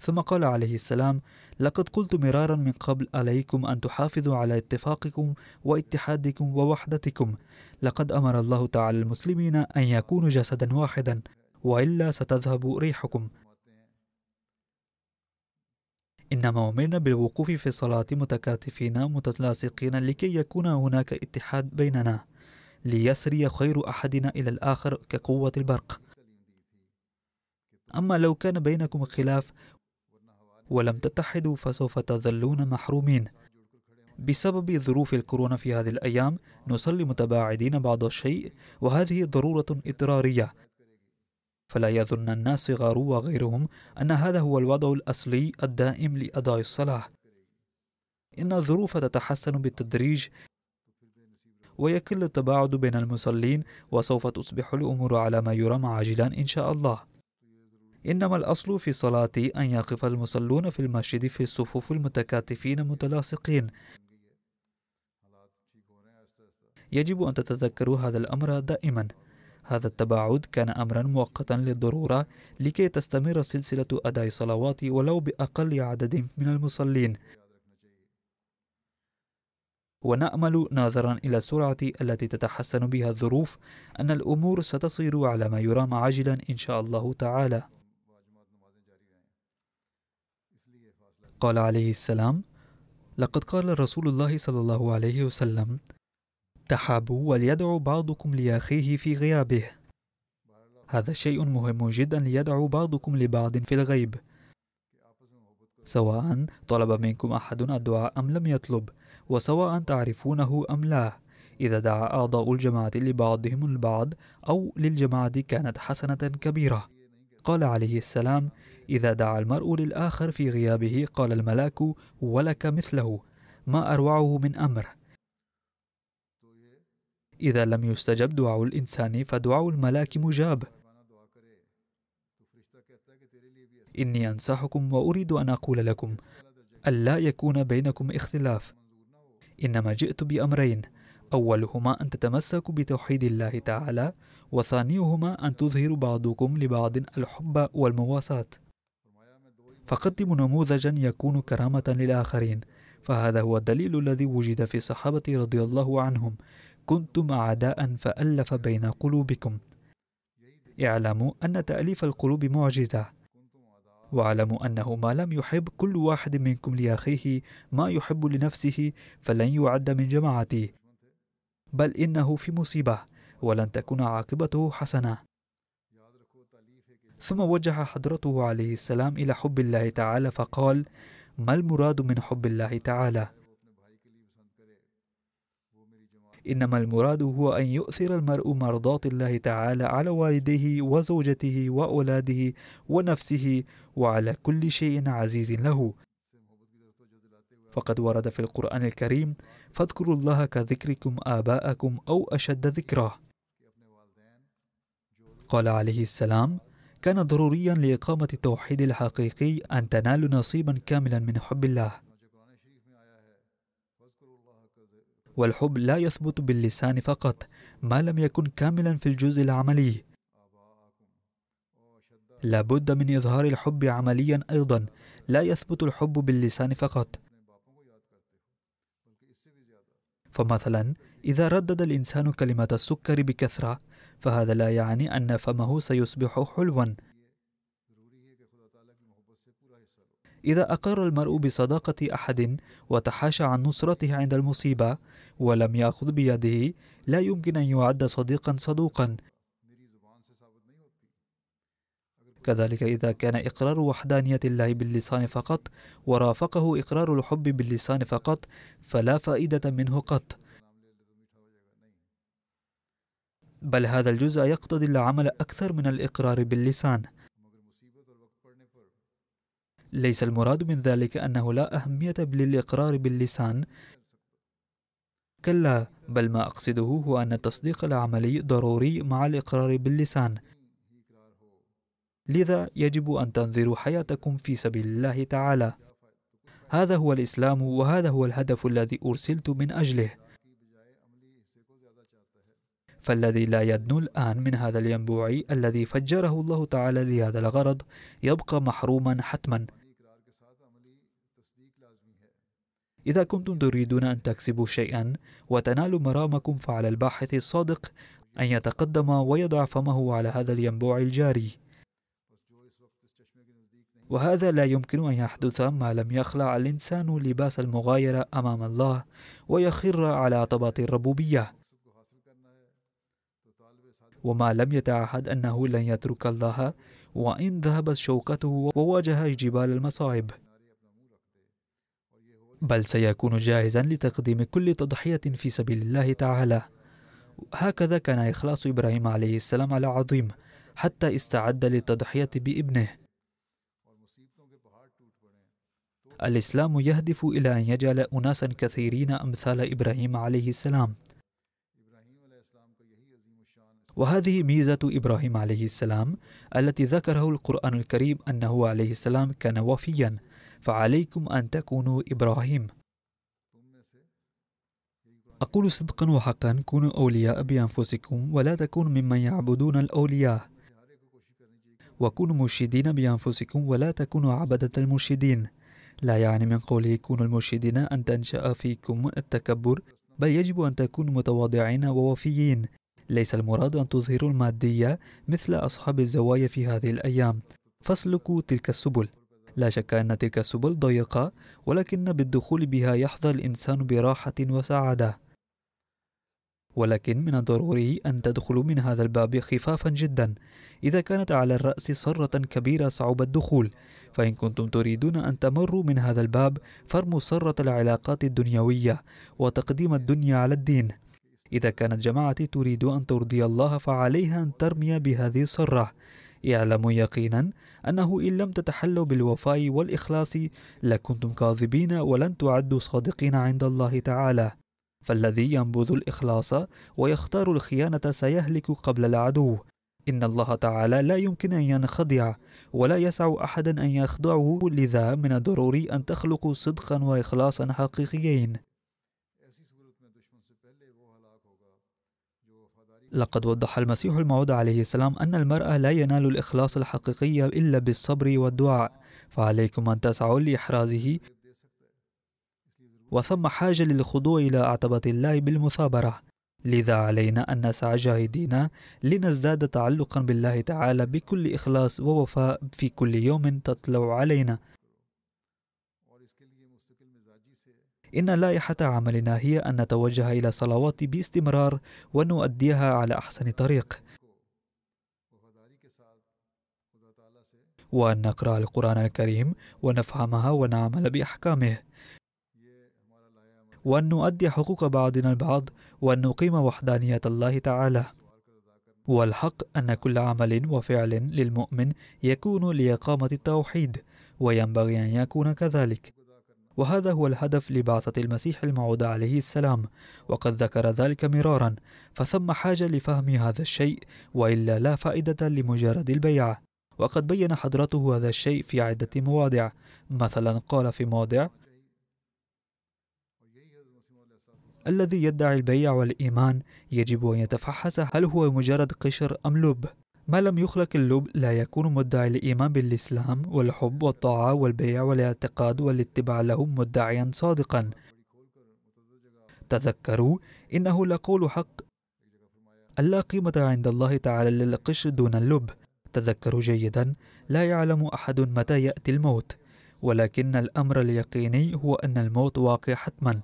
ثم قال عليه السلام لقد قلت مرارا من قبل عليكم أن تحافظوا على اتفاقكم واتحادكم ووحدتكم. لقد أمر الله تعالى المسلمين أن يكونوا جسدا واحدا وإلا ستذهب ريحكم. إنما أمرنا بالوقوف في الصلاة متكاتفين متلاصقين لكي يكون هناك اتحاد بيننا. ليسري خير أحدنا إلى الآخر كقوة البرق. أما لو كان بينكم خلاف ولم تتحدوا فسوف تظلون محرومين. بسبب ظروف الكورونا في هذه الأيام نصلي متباعدين بعض الشيء وهذه ضرورة اضطرارية فلا يظن الناس غارو وغيرهم أن هذا هو الوضع الأصلي الدائم لأداء الصلاة. إن الظروف تتحسن بالتدريج ويقل التباعد بين المصلين وسوف تصبح الأمور على ما يرام عاجلا إن شاء الله. إنما الأصل في صلاة أن يقف المصلون في المسجد في الصفوف المتكاتفين متلاصقين. يجب أن تتذكروا هذا الأمر دائما. هذا التباعد كان أمرا مؤقتا للضرورة لكي تستمر سلسلة أداء الصلوات ولو بأقل عدد من المصلين. ونأمل ناظرا إلى السرعة التي تتحسن بها الظروف أن الأمور ستصير على ما يرام عاجلا إن شاء الله تعالى. قال عليه السلام لقد قال رسول الله صلى الله عليه وسلم تحابوا وليدعو بعضكم لأخيه في غيابه هذا شيء مهم جدا ليدعو بعضكم لبعض في الغيب. سواء طلب منكم أحد الدعاء أم لم يطلب وسواء تعرفونه أم لا. إذا دعا أعضاء الجماعة لبعضهم البعض أو للجماعة كانت حسنة كبيرة. قال عليه السلام إذا دعا المرء للآخر في غيابه قال الملاك ولك مثله ما أروعه من أمر. إذا لم يستجب دعاء الإنسان فدعاء الملاك مجاب. إني أنصحكم وأريد أن أقول لكم ألا يكون بينكم اختلاف. إنما جئت بأمرين أولهما أن تتمسكوا بتوحيد الله تعالى وثانيهما أن تظهر بعضكم لبعض الحب والمواساة. فقدموا نموذجا يكون كرامة للآخرين فهذا هو الدليل الذي وجد في الصحابة رضي الله عنهم. كنتم أعداء فألف بين قلوبكم. اعلموا أن تأليف القلوب معجزة. واعلموا أنه ما لم يحب كل واحد منكم لأخيه ما يحب لنفسه فلن يعد من جماعتي بل إنه في مصيبة ولن تكون عاقبته حسنة. ثم وجه حضرته عليه السلام إلى حب الله تعالى فقال ما المراد من حب الله تعالى؟ إنما المراد هو أن يؤثر المرء مرضاة الله تعالى على والديه وزوجته وأولاده ونفسه وعلى كل شيء عزيز له. فقد ورد في القرآن الكريم فاذكروا الله كذكركم آباءكم أو أشد ذكرا قال عليه السلام كان ضروريا لإقامة التوحيد الحقيقي أن تنالوا نصيبا كاملا من حب الله. والحب لا يثبت باللسان فقط ما لم يكن كاملا في الجزء العملي. لابد من إظهار الحب عمليا أيضا لا يثبت الحب باللسان فقط. فمثلا إذا ردد الإنسان كلمة السكر بكثرة فهذا لا يعني أن فمه سيصبح حلوا. إذا أقر المرء بصداقة أحد وتحاشى عن نصرته عند المصيبة ولم يأخذ بيده لا يمكن أن يعد صديقا صدوقا. كذلك إذا كان إقرار وحدانية الله باللسان فقط ورافقه إقرار الحب باللسان فقط فلا فائدة منه قط. بل هذا الجزء يقتضي العمل أكثر من الإقرار باللسان. ليس المراد من ذلك أنه لا أهمية للإقرار باللسان. كلا بل ما أقصده هو أن التصديق العملي ضروري مع الإقرار باللسان. لذا يجب أن تنظروا حياتكم في سبيل الله تعالى. هذا هو الإسلام وهذا هو الهدف الذي أرسلت من أجله. فالذي لا يدنو الآن من هذا الينبوع الذي فجره الله تعالى لهذا الغرض يبقى محروما حتما. إذا كنتم تريدون أن تكسبوا شيئا وتنالوا مرامكم فعلى الباحث الصادق أن يتقدم ويضع فمه على هذا الينبوع الجاري. وهذا لا يمكن أن يحدث ما لم يخلع الإنسان لباس المغايرة أمام الله ويخر على عطبات الربوبية. وما لم يتعهد أنه لن يترك الله وإن ذهبت شوكته وواجه جبال المصائب بل سيكون جاهزا لتقديم كل تضحية في سبيل الله تعالى. هكذا كان إخلاص إبراهيم عليه السلام على عظيم حتى استعد للتضحية بابنه. الإسلام يهدف إلى أن يجعل أناسا كثيرين أمثال إبراهيم عليه السلام. وهذه ميزة إبراهيم عليه السلام التي ذكره القرآن الكريم أنه عليه السلام كان وفيا. فعليكم أن تكونوا إبراهيم. أقول صدقا وحقا كونوا أولياء بأنفسكم ولا تكونوا ممن يعبدون الأولياء. وكونوا مرشدين بأنفسكم ولا تكونوا عبدة المرشدين. لا يعني من قوله كونوا المرشدين أن تنشأ فيكم التكبر بل يجب أن تكونوا متواضعين ووفيين. ليس المراد أن تظهروا المادية مثل أصحاب الزوايا في هذه الأيام. فاسلكوا تلك السبل. لا شك أن تلك السبل ضيقة ولكن بالدخول بها يحظى الإنسان براحة وسعادة. ولكن من الضروري أن تدخلوا من هذا الباب خفافا جدا. إذا كانت على الرأس صرة كبيرة صعوبة الدخول. فإن كنتم تريدون أن تمروا من هذا الباب فارموا صرة العلاقات الدنيوية وتقديم الدنيا على الدين. إذا كانت جماعتي تريد أن ترضي الله فعليها أن ترمي بهذه الصرة. اعلموا يقينا أنه إن لم تتحلوا بالوفاء والإخلاص لكنتم كاذبين ولن تعدوا صادقين عند الله تعالى. فالذي ينبذ الإخلاص ويختار الخيانة سيهلك قبل العدو. إن الله تعالى لا يمكن أن ينخدع ولا يسع أحدا أن يخدعه لذا من الضروري أن تخلقوا صدقا وإخلاصا حقيقيين. لقد وضح المسيح الموعود عليه السلام أن المرأة لا ينال الإخلاص الحقيقي إلا بالصبر والدعاء. فعليكم أن تسعوا لإحرازه. وثم حاجة للخضوع إلى أعتبة الله بالمثابرة. لذا علينا أن نسعى جاهدين لنزداد تعلقا بالله تعالى بكل إخلاص ووفاء في كل يوم تطلع علينا. إن لائحة عملنا هي أن نتوجه إلى الصلوات باستمرار ونؤديها على أحسن طريق. وأن نقرأ القرآن الكريم ونفهمها ونعمل بأحكامه. وأن نؤدي حقوق بعضنا البعض وأن نقيم وحدانية الله تعالى. والحق أن كل عمل وفعل للمؤمن يكون لإقامة التوحيد وينبغي أن يكون كذلك. وهذا هو الهدف لبعثة المسيح الموعود عليه السلام. وقد ذكر ذلك مرارا فثم حاجة لفهم هذا الشيء وإلا لا فائدة لمجرد البيعة وقد بين حضرته هذا الشيء في عدة مواضع. مثلا قال في موضع الذي يدعي البيع والإيمان يجب أن يتفحص هل هو مجرد قشر أم لب؟ ما لم يخلق اللب لا يكون مدعي الإيمان بالإسلام والحب والطاعة والبيع والاعتقاد والاتباع له مدعيا صادقا. تذكروا إنه لقول حق. ألا قيمة عند الله تعالى للقشر دون اللب. تذكروا جيدا لا يعلم أحد متى يأتي الموت ولكن الأمر اليقيني هو أن الموت واقع حتما.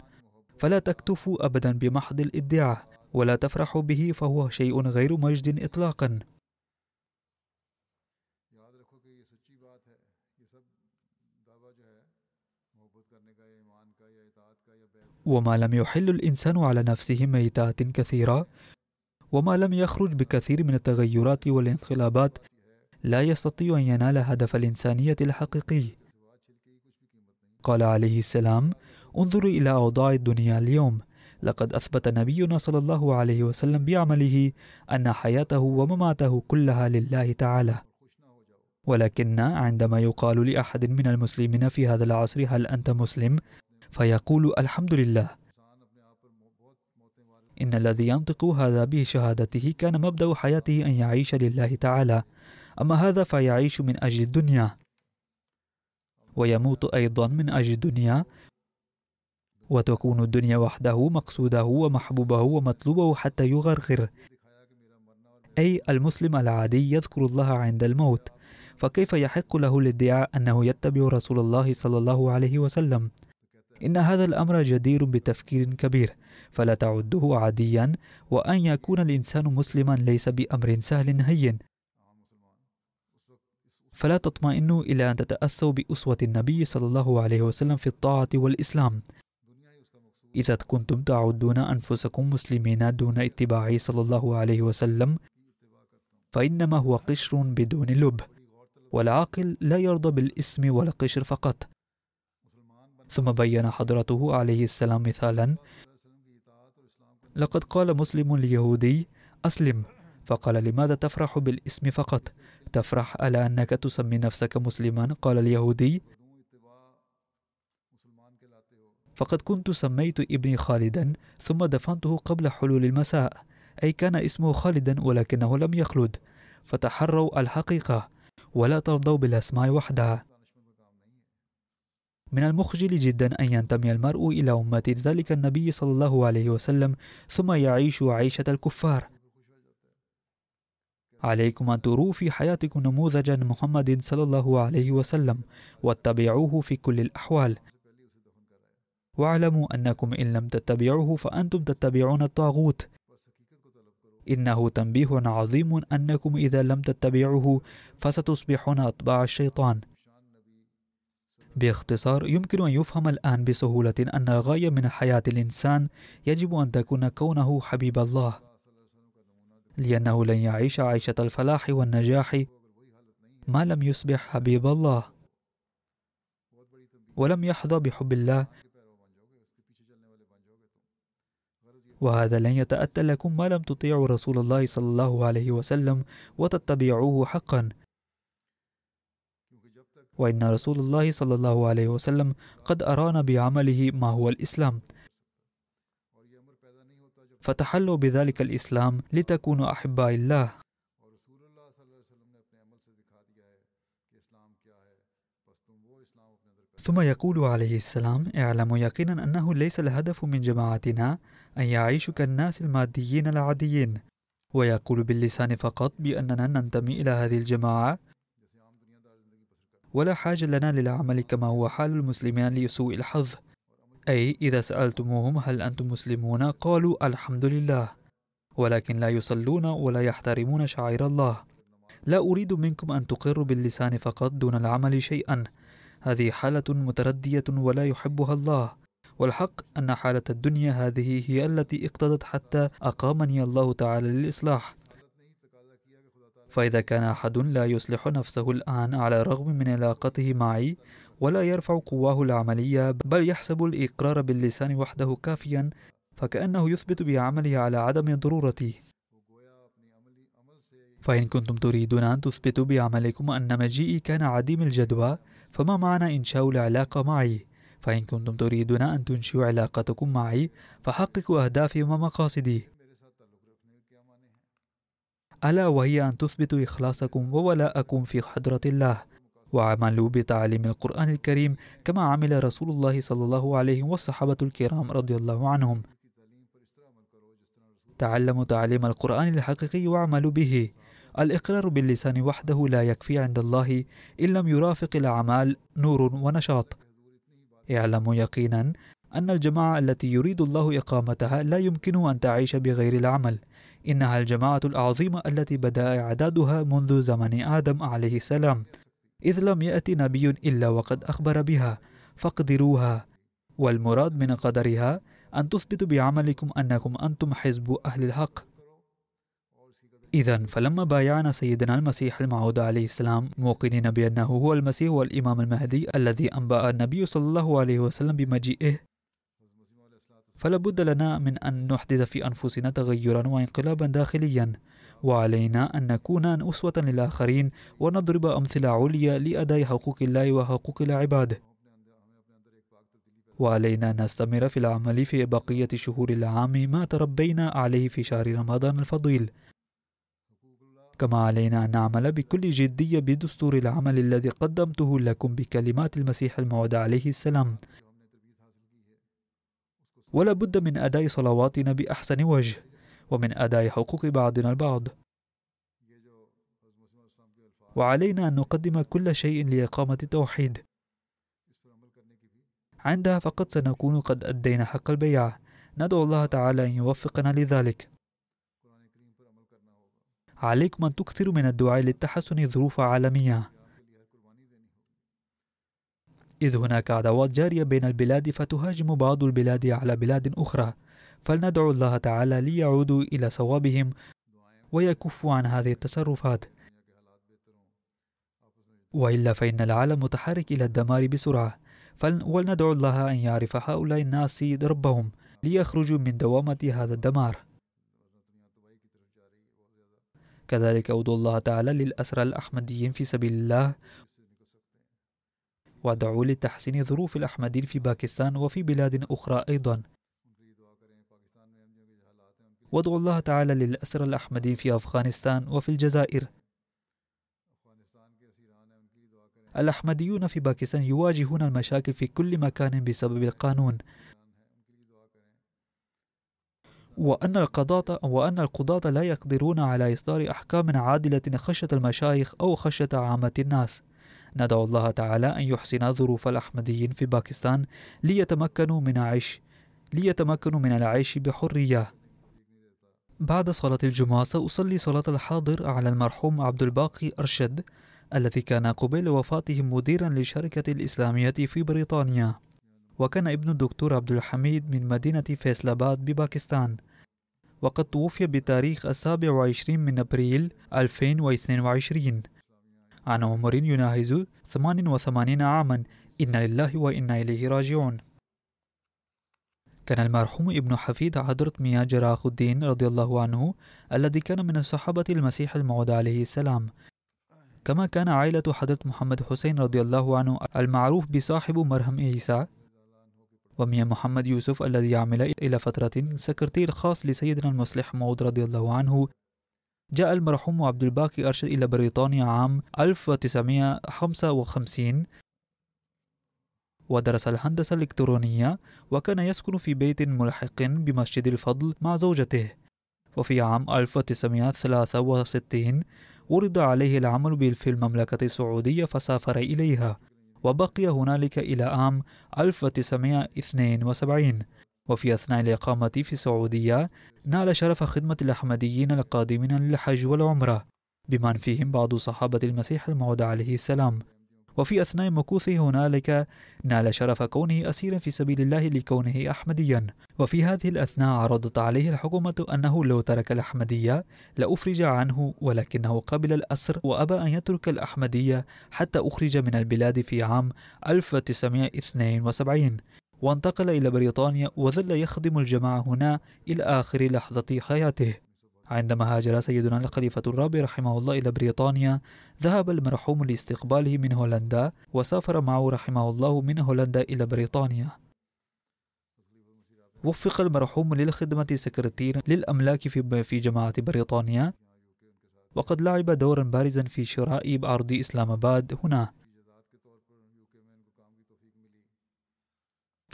فلا تكتفوا أبدا بمحض الإدعاء ولا تفرحوا به فهو شيء غير مجد إطلاقا. وما لم يحل الإنسان على نفسه ميتات كثيرة وما لم يخرج بكثير من التغيرات والانقلابات لا يستطيع أن ينال هدف الإنسانية الحقيقي. قال عليه السلام انظروا إلى أوضاع الدنيا اليوم. لقد أثبت نبينا صلى الله عليه وسلم بعمله أن حياته ومماته كلها لله تعالى. ولكن عندما يقال لأحد من المسلمين في هذا العصر هل أنت مسلم؟ فيقول الحمد لله إن الذي ينطق هذا بشهادته كان مبدأ حياته أن يعيش لله تعالى. أما هذا فيعيش من أجل الدنيا. ويموت أيضا من أجل الدنيا. وتكون الدنيا وحده مقصوده ومحبوبه ومطلوبه حتى يغرغر. أي المسلم العادي يذكر الله عند الموت. فكيف يحق له الادعاء أنه يتبع رسول الله صلى الله عليه وسلم؟ إن هذا الأمر جدير بتفكير كبير فلا تعده عاديا وأن يكون الإنسان مسلما ليس بأمر سهل هين فلا تطمئنوا إلى أن تتأسوا بأسوة النبي صلى الله عليه وسلم في الطاعة والإسلام. إذا كنتم تعدون أنفسكم مسلمين دون اتباعه صلى الله عليه وسلم فإنما هو قشر بدون لب والعاقل لا يرضى بالإسم والقشر فقط. ثم بين حضرته عليه السلام مثالا. لقد قال مسلم ليهودي أسلم. فقال لماذا تفرح بالاسم فقط؟ تفرح ألا أنك تسمي نفسك مسلما؟ قال اليهودي. فقد كنت سميت ابني خالدا ثم دفنته قبل حلول المساء. أي كان اسمه خالدا ولكنه لم يخلد. فتحروا الحقيقة ولا ترضوا بالأسماء وحدها. من المخجل جدا أن ينتمي المرء إلى أمة ذلك النبي صلى الله عليه وسلم ثم يعيش عيشة الكفار. عليكم أن تروا في حياتكم نموذجا محمد صلى الله عليه وسلم واتبعوه في كل الأحوال. واعلموا أنكم إن لم تتبعوه فأنتم تتبعون الطاغوت. إنه تنبيه عظيم أنكم إذا لم تتبعوه فستصبحون أتباع الشيطان. باختصار يمكن أن يفهم الآن بسهولة أن الغاية من حياة الإنسان يجب أن تكون كونه حبيب الله لأنه لن يعيش عيشة الفلاح والنجاح ما لم يصبح حبيب الله ولم يحظى بحب الله. وهذا لن يتأتى لكم ما لم تطيعوا رسول الله صلى الله عليه وسلم وتتبعوه حقا. وإن رسول الله صلى الله عليه وسلم قد أرانا بعمله ما هو الإسلام. فتحلوا بذلك الإسلام لتكونوا أحباء الله. ثم يقول عليه السلام اعلموا يقينا أنه ليس الهدف من جماعتنا أن يعيشوا كالناس الماديين العاديين. ويقول باللسان فقط بأننا ننتمي إلى هذه الجماعة ولا حاجة لنا للعمل كما هو حال المسلمين لسوء الحظ. أي إذا سألتموهم هل أنتم مسلمون قالوا الحمد لله ولكن لا يصلون ولا يحترمون شعائر الله. لا أريد منكم أن تقروا باللسان فقط دون العمل شيئا. هذه حالة متردية ولا يحبها الله. والحق أن حالة الدنيا هذه هي التي اقتضت حتى أقامني الله تعالى للإصلاح. فإذا كان أحد لا يصلح نفسه الآن على الرغم من علاقته معي ولا يرفع قواه العملية بل يحسب الإقرار باللسان وحده كافيا فكأنه يثبت بعمله على عدم ضرورتي فإن كنتم تريدون أن تثبتوا بعملكم أن مجيئي كان عديم الجدوى فما معنى إنشاء العلاقة معي؟ فإن كنتم تريدون أن تنشئوا علاقتكم معي فحققوا أهدافي ومقاصدي ألا وهي أن تثبتوا إخلاصكم وولاءكم في حضرة الله. وعملوا بتعليم القرآن الكريم كما عمل رسول الله صلى الله عليه والصحابة الكرام رضي الله عنهم. تعلموا تعليم القرآن الحقيقي واعملوا به. الإقرار باللسان وحده لا يكفي عند الله إن لم يرافق الأعمال نور ونشاط. اعلموا يقينا أن الجماعة التي يريد الله إقامتها لا يمكن أن تعيش بغير العمل. إنها الجماعة العظيمة التي بدأ إعدادها منذ زمن آدم عليه السلام. إذ لم يأتي نبي إلا وقد أخبر بها. فاقدروها. والمراد من قدرها أن تثبتوا بعملكم أنكم أنتم حزب أهل الحق. إذا فلما بايعنا سيدنا المسيح الموعود عليه السلام موقنين بأنه هو المسيح والإمام المهدي الذي أنبأ النبي صلى الله عليه وسلم بمجيئه. فلا بد لنا من أن نحدث في أنفسنا تغيرا وانقلابا داخليا وعلينا أن نكون أسوة للآخرين ونضرب أمثلة عليا لأداء حقوق الله وحقوق العباد. وعلينا أن نستمر في العمل في بقية شهور العام ما تربينا عليه في شهر رمضان الفضيل. كما علينا أن نعمل بكل جدية بدستور العمل الذي قدمته لكم بكلمات المسيح الموعود عليه السلام. ولا بد من أداء صلواتنا بأحسن وجه ومن أداء حقوق بعضنا البعض. وعلينا أن نقدم كل شيء لإقامة التوحيد. عندها فقط سنكون قد أدينا حق البيع. ندعو الله تعالى أن يوفقنا لذلك. عليكم أن تكثروا من الدعاء لتحسن ظروف عالمية. إذ هناك عداوات جارية بين البلاد فتهاجم بعض البلاد على بلاد أخرى. فلندعو الله تعالى ليعودوا إلى صوابهم ويكفوا عن هذه التصرفات. وإلا فإن العالم متحرك إلى الدمار بسرعة. ولندعو الله أن يعرف هؤلاء الناس ربهم ليخرجوا من دوامة هذا الدمار. كذلك أدعو الله تعالى للأسرى الأحمديين في سبيل الله وادعوا لتحسين ظروف الأحمدين في باكستان وفي بلاد أخرى أيضا. وادعوا الله تعالى للأسرى الأحمدين في أفغانستان وفي الجزائر. الأحمديون في باكستان يواجهون المشاكل في كل مكان بسبب القانون. وأن القضاة وأن القضاة لا يقدرون على إصدار أحكام عادلة خشية المشايخ أو خشية عامة الناس. ندعو الله تعالى أن يحسن ظروف الأحمديين في باكستان ليتمكنوا من عيش ليتمكنوا من العيش بحرية. بعد صلاة الجمعة سأصلي صلاة الحاضر على المرحوم عبد الباقي أرشد الذي كان قبيل وفاته مديرا للشركة الإسلامية في بريطانيا. وكان ابن الدكتور عبد الحميد من مدينة فيصلآباد بباكستان. وقد توفي بتاريخ السابع وعشرين من أبريل 2022 عن عمر يناهز 88 عاما. إنا لله وإنا إليه راجعون. كان المرحوم ابن حفيد حضرة مياه جراخ الدين رضي الله عنه الذي كان من الصحابة المسيح الموعود عليه السلام. كما كان عائلة حضرة محمد حسين رضي الله عنه المعروف بصاحب مرهم عيسى وميا محمد يوسف الذي يعمل إلى فترة سكرتير خاص لسيدنا المصلح موعود رضي الله عنه. جاء المرحوم عبد الباقي أرشد إلى بريطانيا عام 1955 ودرس الهندسة الإلكترونية وكان يسكن في بيت ملحق بمسجد الفضل مع زوجته. وفي عام 1963 ورد عليه العمل في المملكة السعودية فسافر إليها. وبقي هنالك إلى عام 1972 وفي أثناء الإقامة في السعودية نال شرف خدمة الأحمديين القادمين للحج والعمرة بمن فيهم بعض صحابة المسيح الموعود عليه السلام. وفي أثناء مكوثه هنالك نال شرف كونه أسيرا في سبيل الله لكونه أحمديا. وفي هذه الأثناء عرضت عليه الحكومة أنه لو ترك الأحمدية لأفرج عنه ولكنه قبل الأسر وأبى أن يترك الأحمدية حتى أخرج من البلاد في عام 1972 وانتقل إلى بريطانيا وظل يخدم الجماعة هنا إلى آخر لحظة حياته. عندما هاجر سيدنا الخليفة الرابع رحمه الله إلى بريطانيا ذهب المرحوم لاستقباله من هولندا وسافر معه رحمه الله من هولندا إلى بريطانيا. وفق المرحوم للخدمة سكرتير للأملاك في في جماعة بريطانيا. وقد لعب دورا بارزا في شراء أرض إسلام آباد هنا.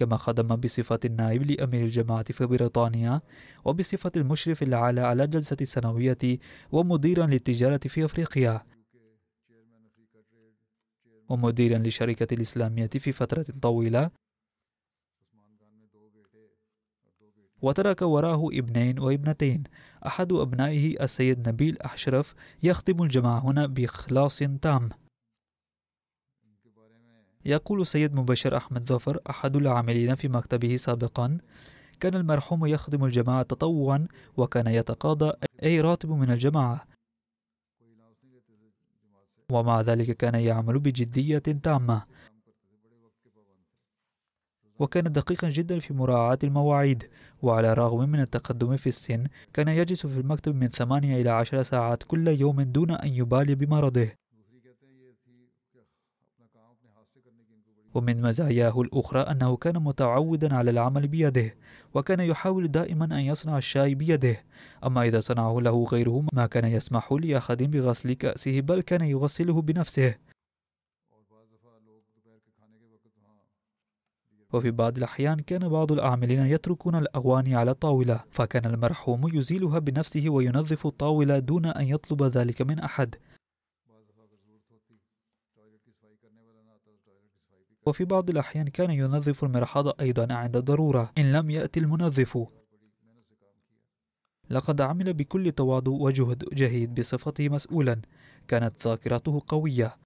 كما خدم بصفة النائب لأمير الجماعة في بريطانيا وبصفة المشرف الأعلى على الجلسة السنوية ومديرا للتجارة في أفريقيا. ومديرا للشركة الإسلامية في فترة طويلة. وترك وراه ابنين وابنتين. أحد أبنائه السيد نبيل أشرف يخدم الجماعة هنا بإخلاص تام. يقول سيد مبشر أحمد ظفر أحد العاملين في مكتبه سابقا كان المرحوم يخدم الجماعة تطوعا وكان يتقاضى أي راتب من الجماعة. ومع ذلك كان يعمل بجدية تامة. وكان دقيقا جدا في مراعاة المواعيد. وعلى الرغم من التقدم في السن كان يجلس في المكتب من ثمانية إلى عشر ساعات كل يوم دون أن يبالي بمرضه. ومن مزاياه الأخرى أنه كان متعودا على العمل بيده وكان يحاول دائما أن يصنع الشاي بيده. أما إذا صنعه له غيره ما كان يسمح لأحد بغسل كأسه بل كان يغسله بنفسه. وفي بعض الأحيان كان بعض العاملين يتركون الأغواني على الطاولة فكان المرحوم يزيلها بنفسه وينظف الطاولة دون أن يطلب ذلك من أحد. وفي بعض الأحيان كان ينظف المرحاض أيضا عند الضرورة إن لم يأتي المنظف. لقد عمل بكل تواضع وجهد جهيد بصفته مسؤولا كانت ذاكرته قوية.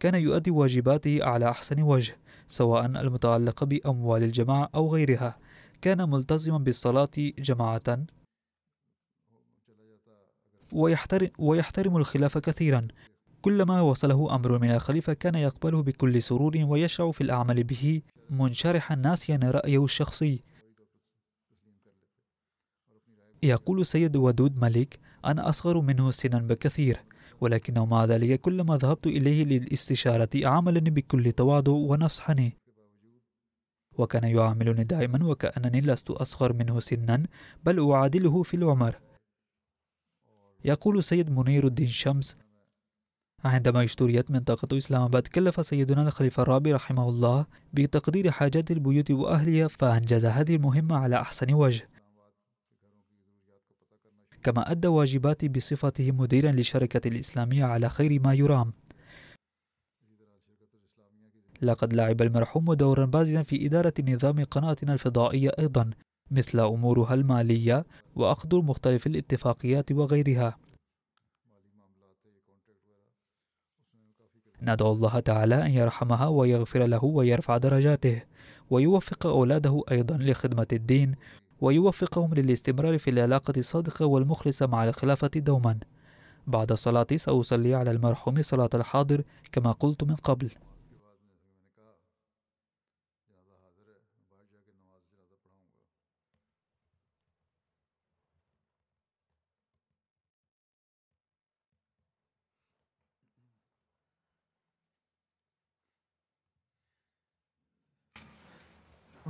كان يؤدي واجباته على أحسن وجه سواء المتعلقة بأموال الجماعة أو غيرها. كان ملتزما بالصلاة جماعة. ويحترم, الخلاف كثيرا. كلما وصله أمر من الخليفة كان يقبله بكل سرور ويشرع في الأعمال به منشرحا ناسيا رأيه الشخصي. يقول سيد ودود ملك أنا أصغر منه سنا بكثير ولكنه مع ذلك كلما ذهبت إليه للاستشارة عاملني بكل تواضع ونصحني وكان يعاملني دائما وكأنني لست أصغر منه سنا بل أعادله في العمر. يقول سيد منير الدين شمس عندما اشتريت منطقة إسلام آباد كلف سيدنا الخليفة الرابع رحمه الله بتقدير حاجات البيوت وأهلها فأنجز هذه المهمة على أحسن وجه. كما أدى واجباتي بصفته مديرا للشركة الإسلامية على خير ما يرام. لقد لعب المرحوم دورا بازلا في إدارة نظام قناتنا الفضائية أيضا مثل أمورها المالية وأخذ مختلف الاتفاقيات وغيرها. ندعو الله تعالى أن يرحمها ويغفر له ويرفع درجاته ويوفق أولاده أيضا لخدمة الدين ويوفقهم للاستمرار في العلاقة الصادقة والمخلصة مع الخلافة دوما. بعد الصلاة سأصلي على المرحوم صلاة الحاضر كما قلت من قبل.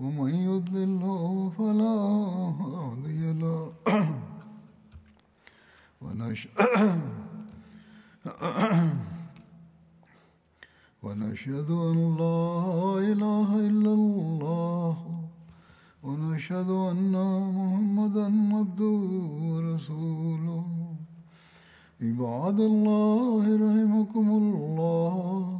ومن يضلل فلا هادي له. ونشهد أن لا إله إلا الله. ونشهد أن محمدا عبده ورسوله. عباد الله رحمكم الله.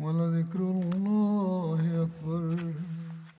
ولذكر الله أكبر.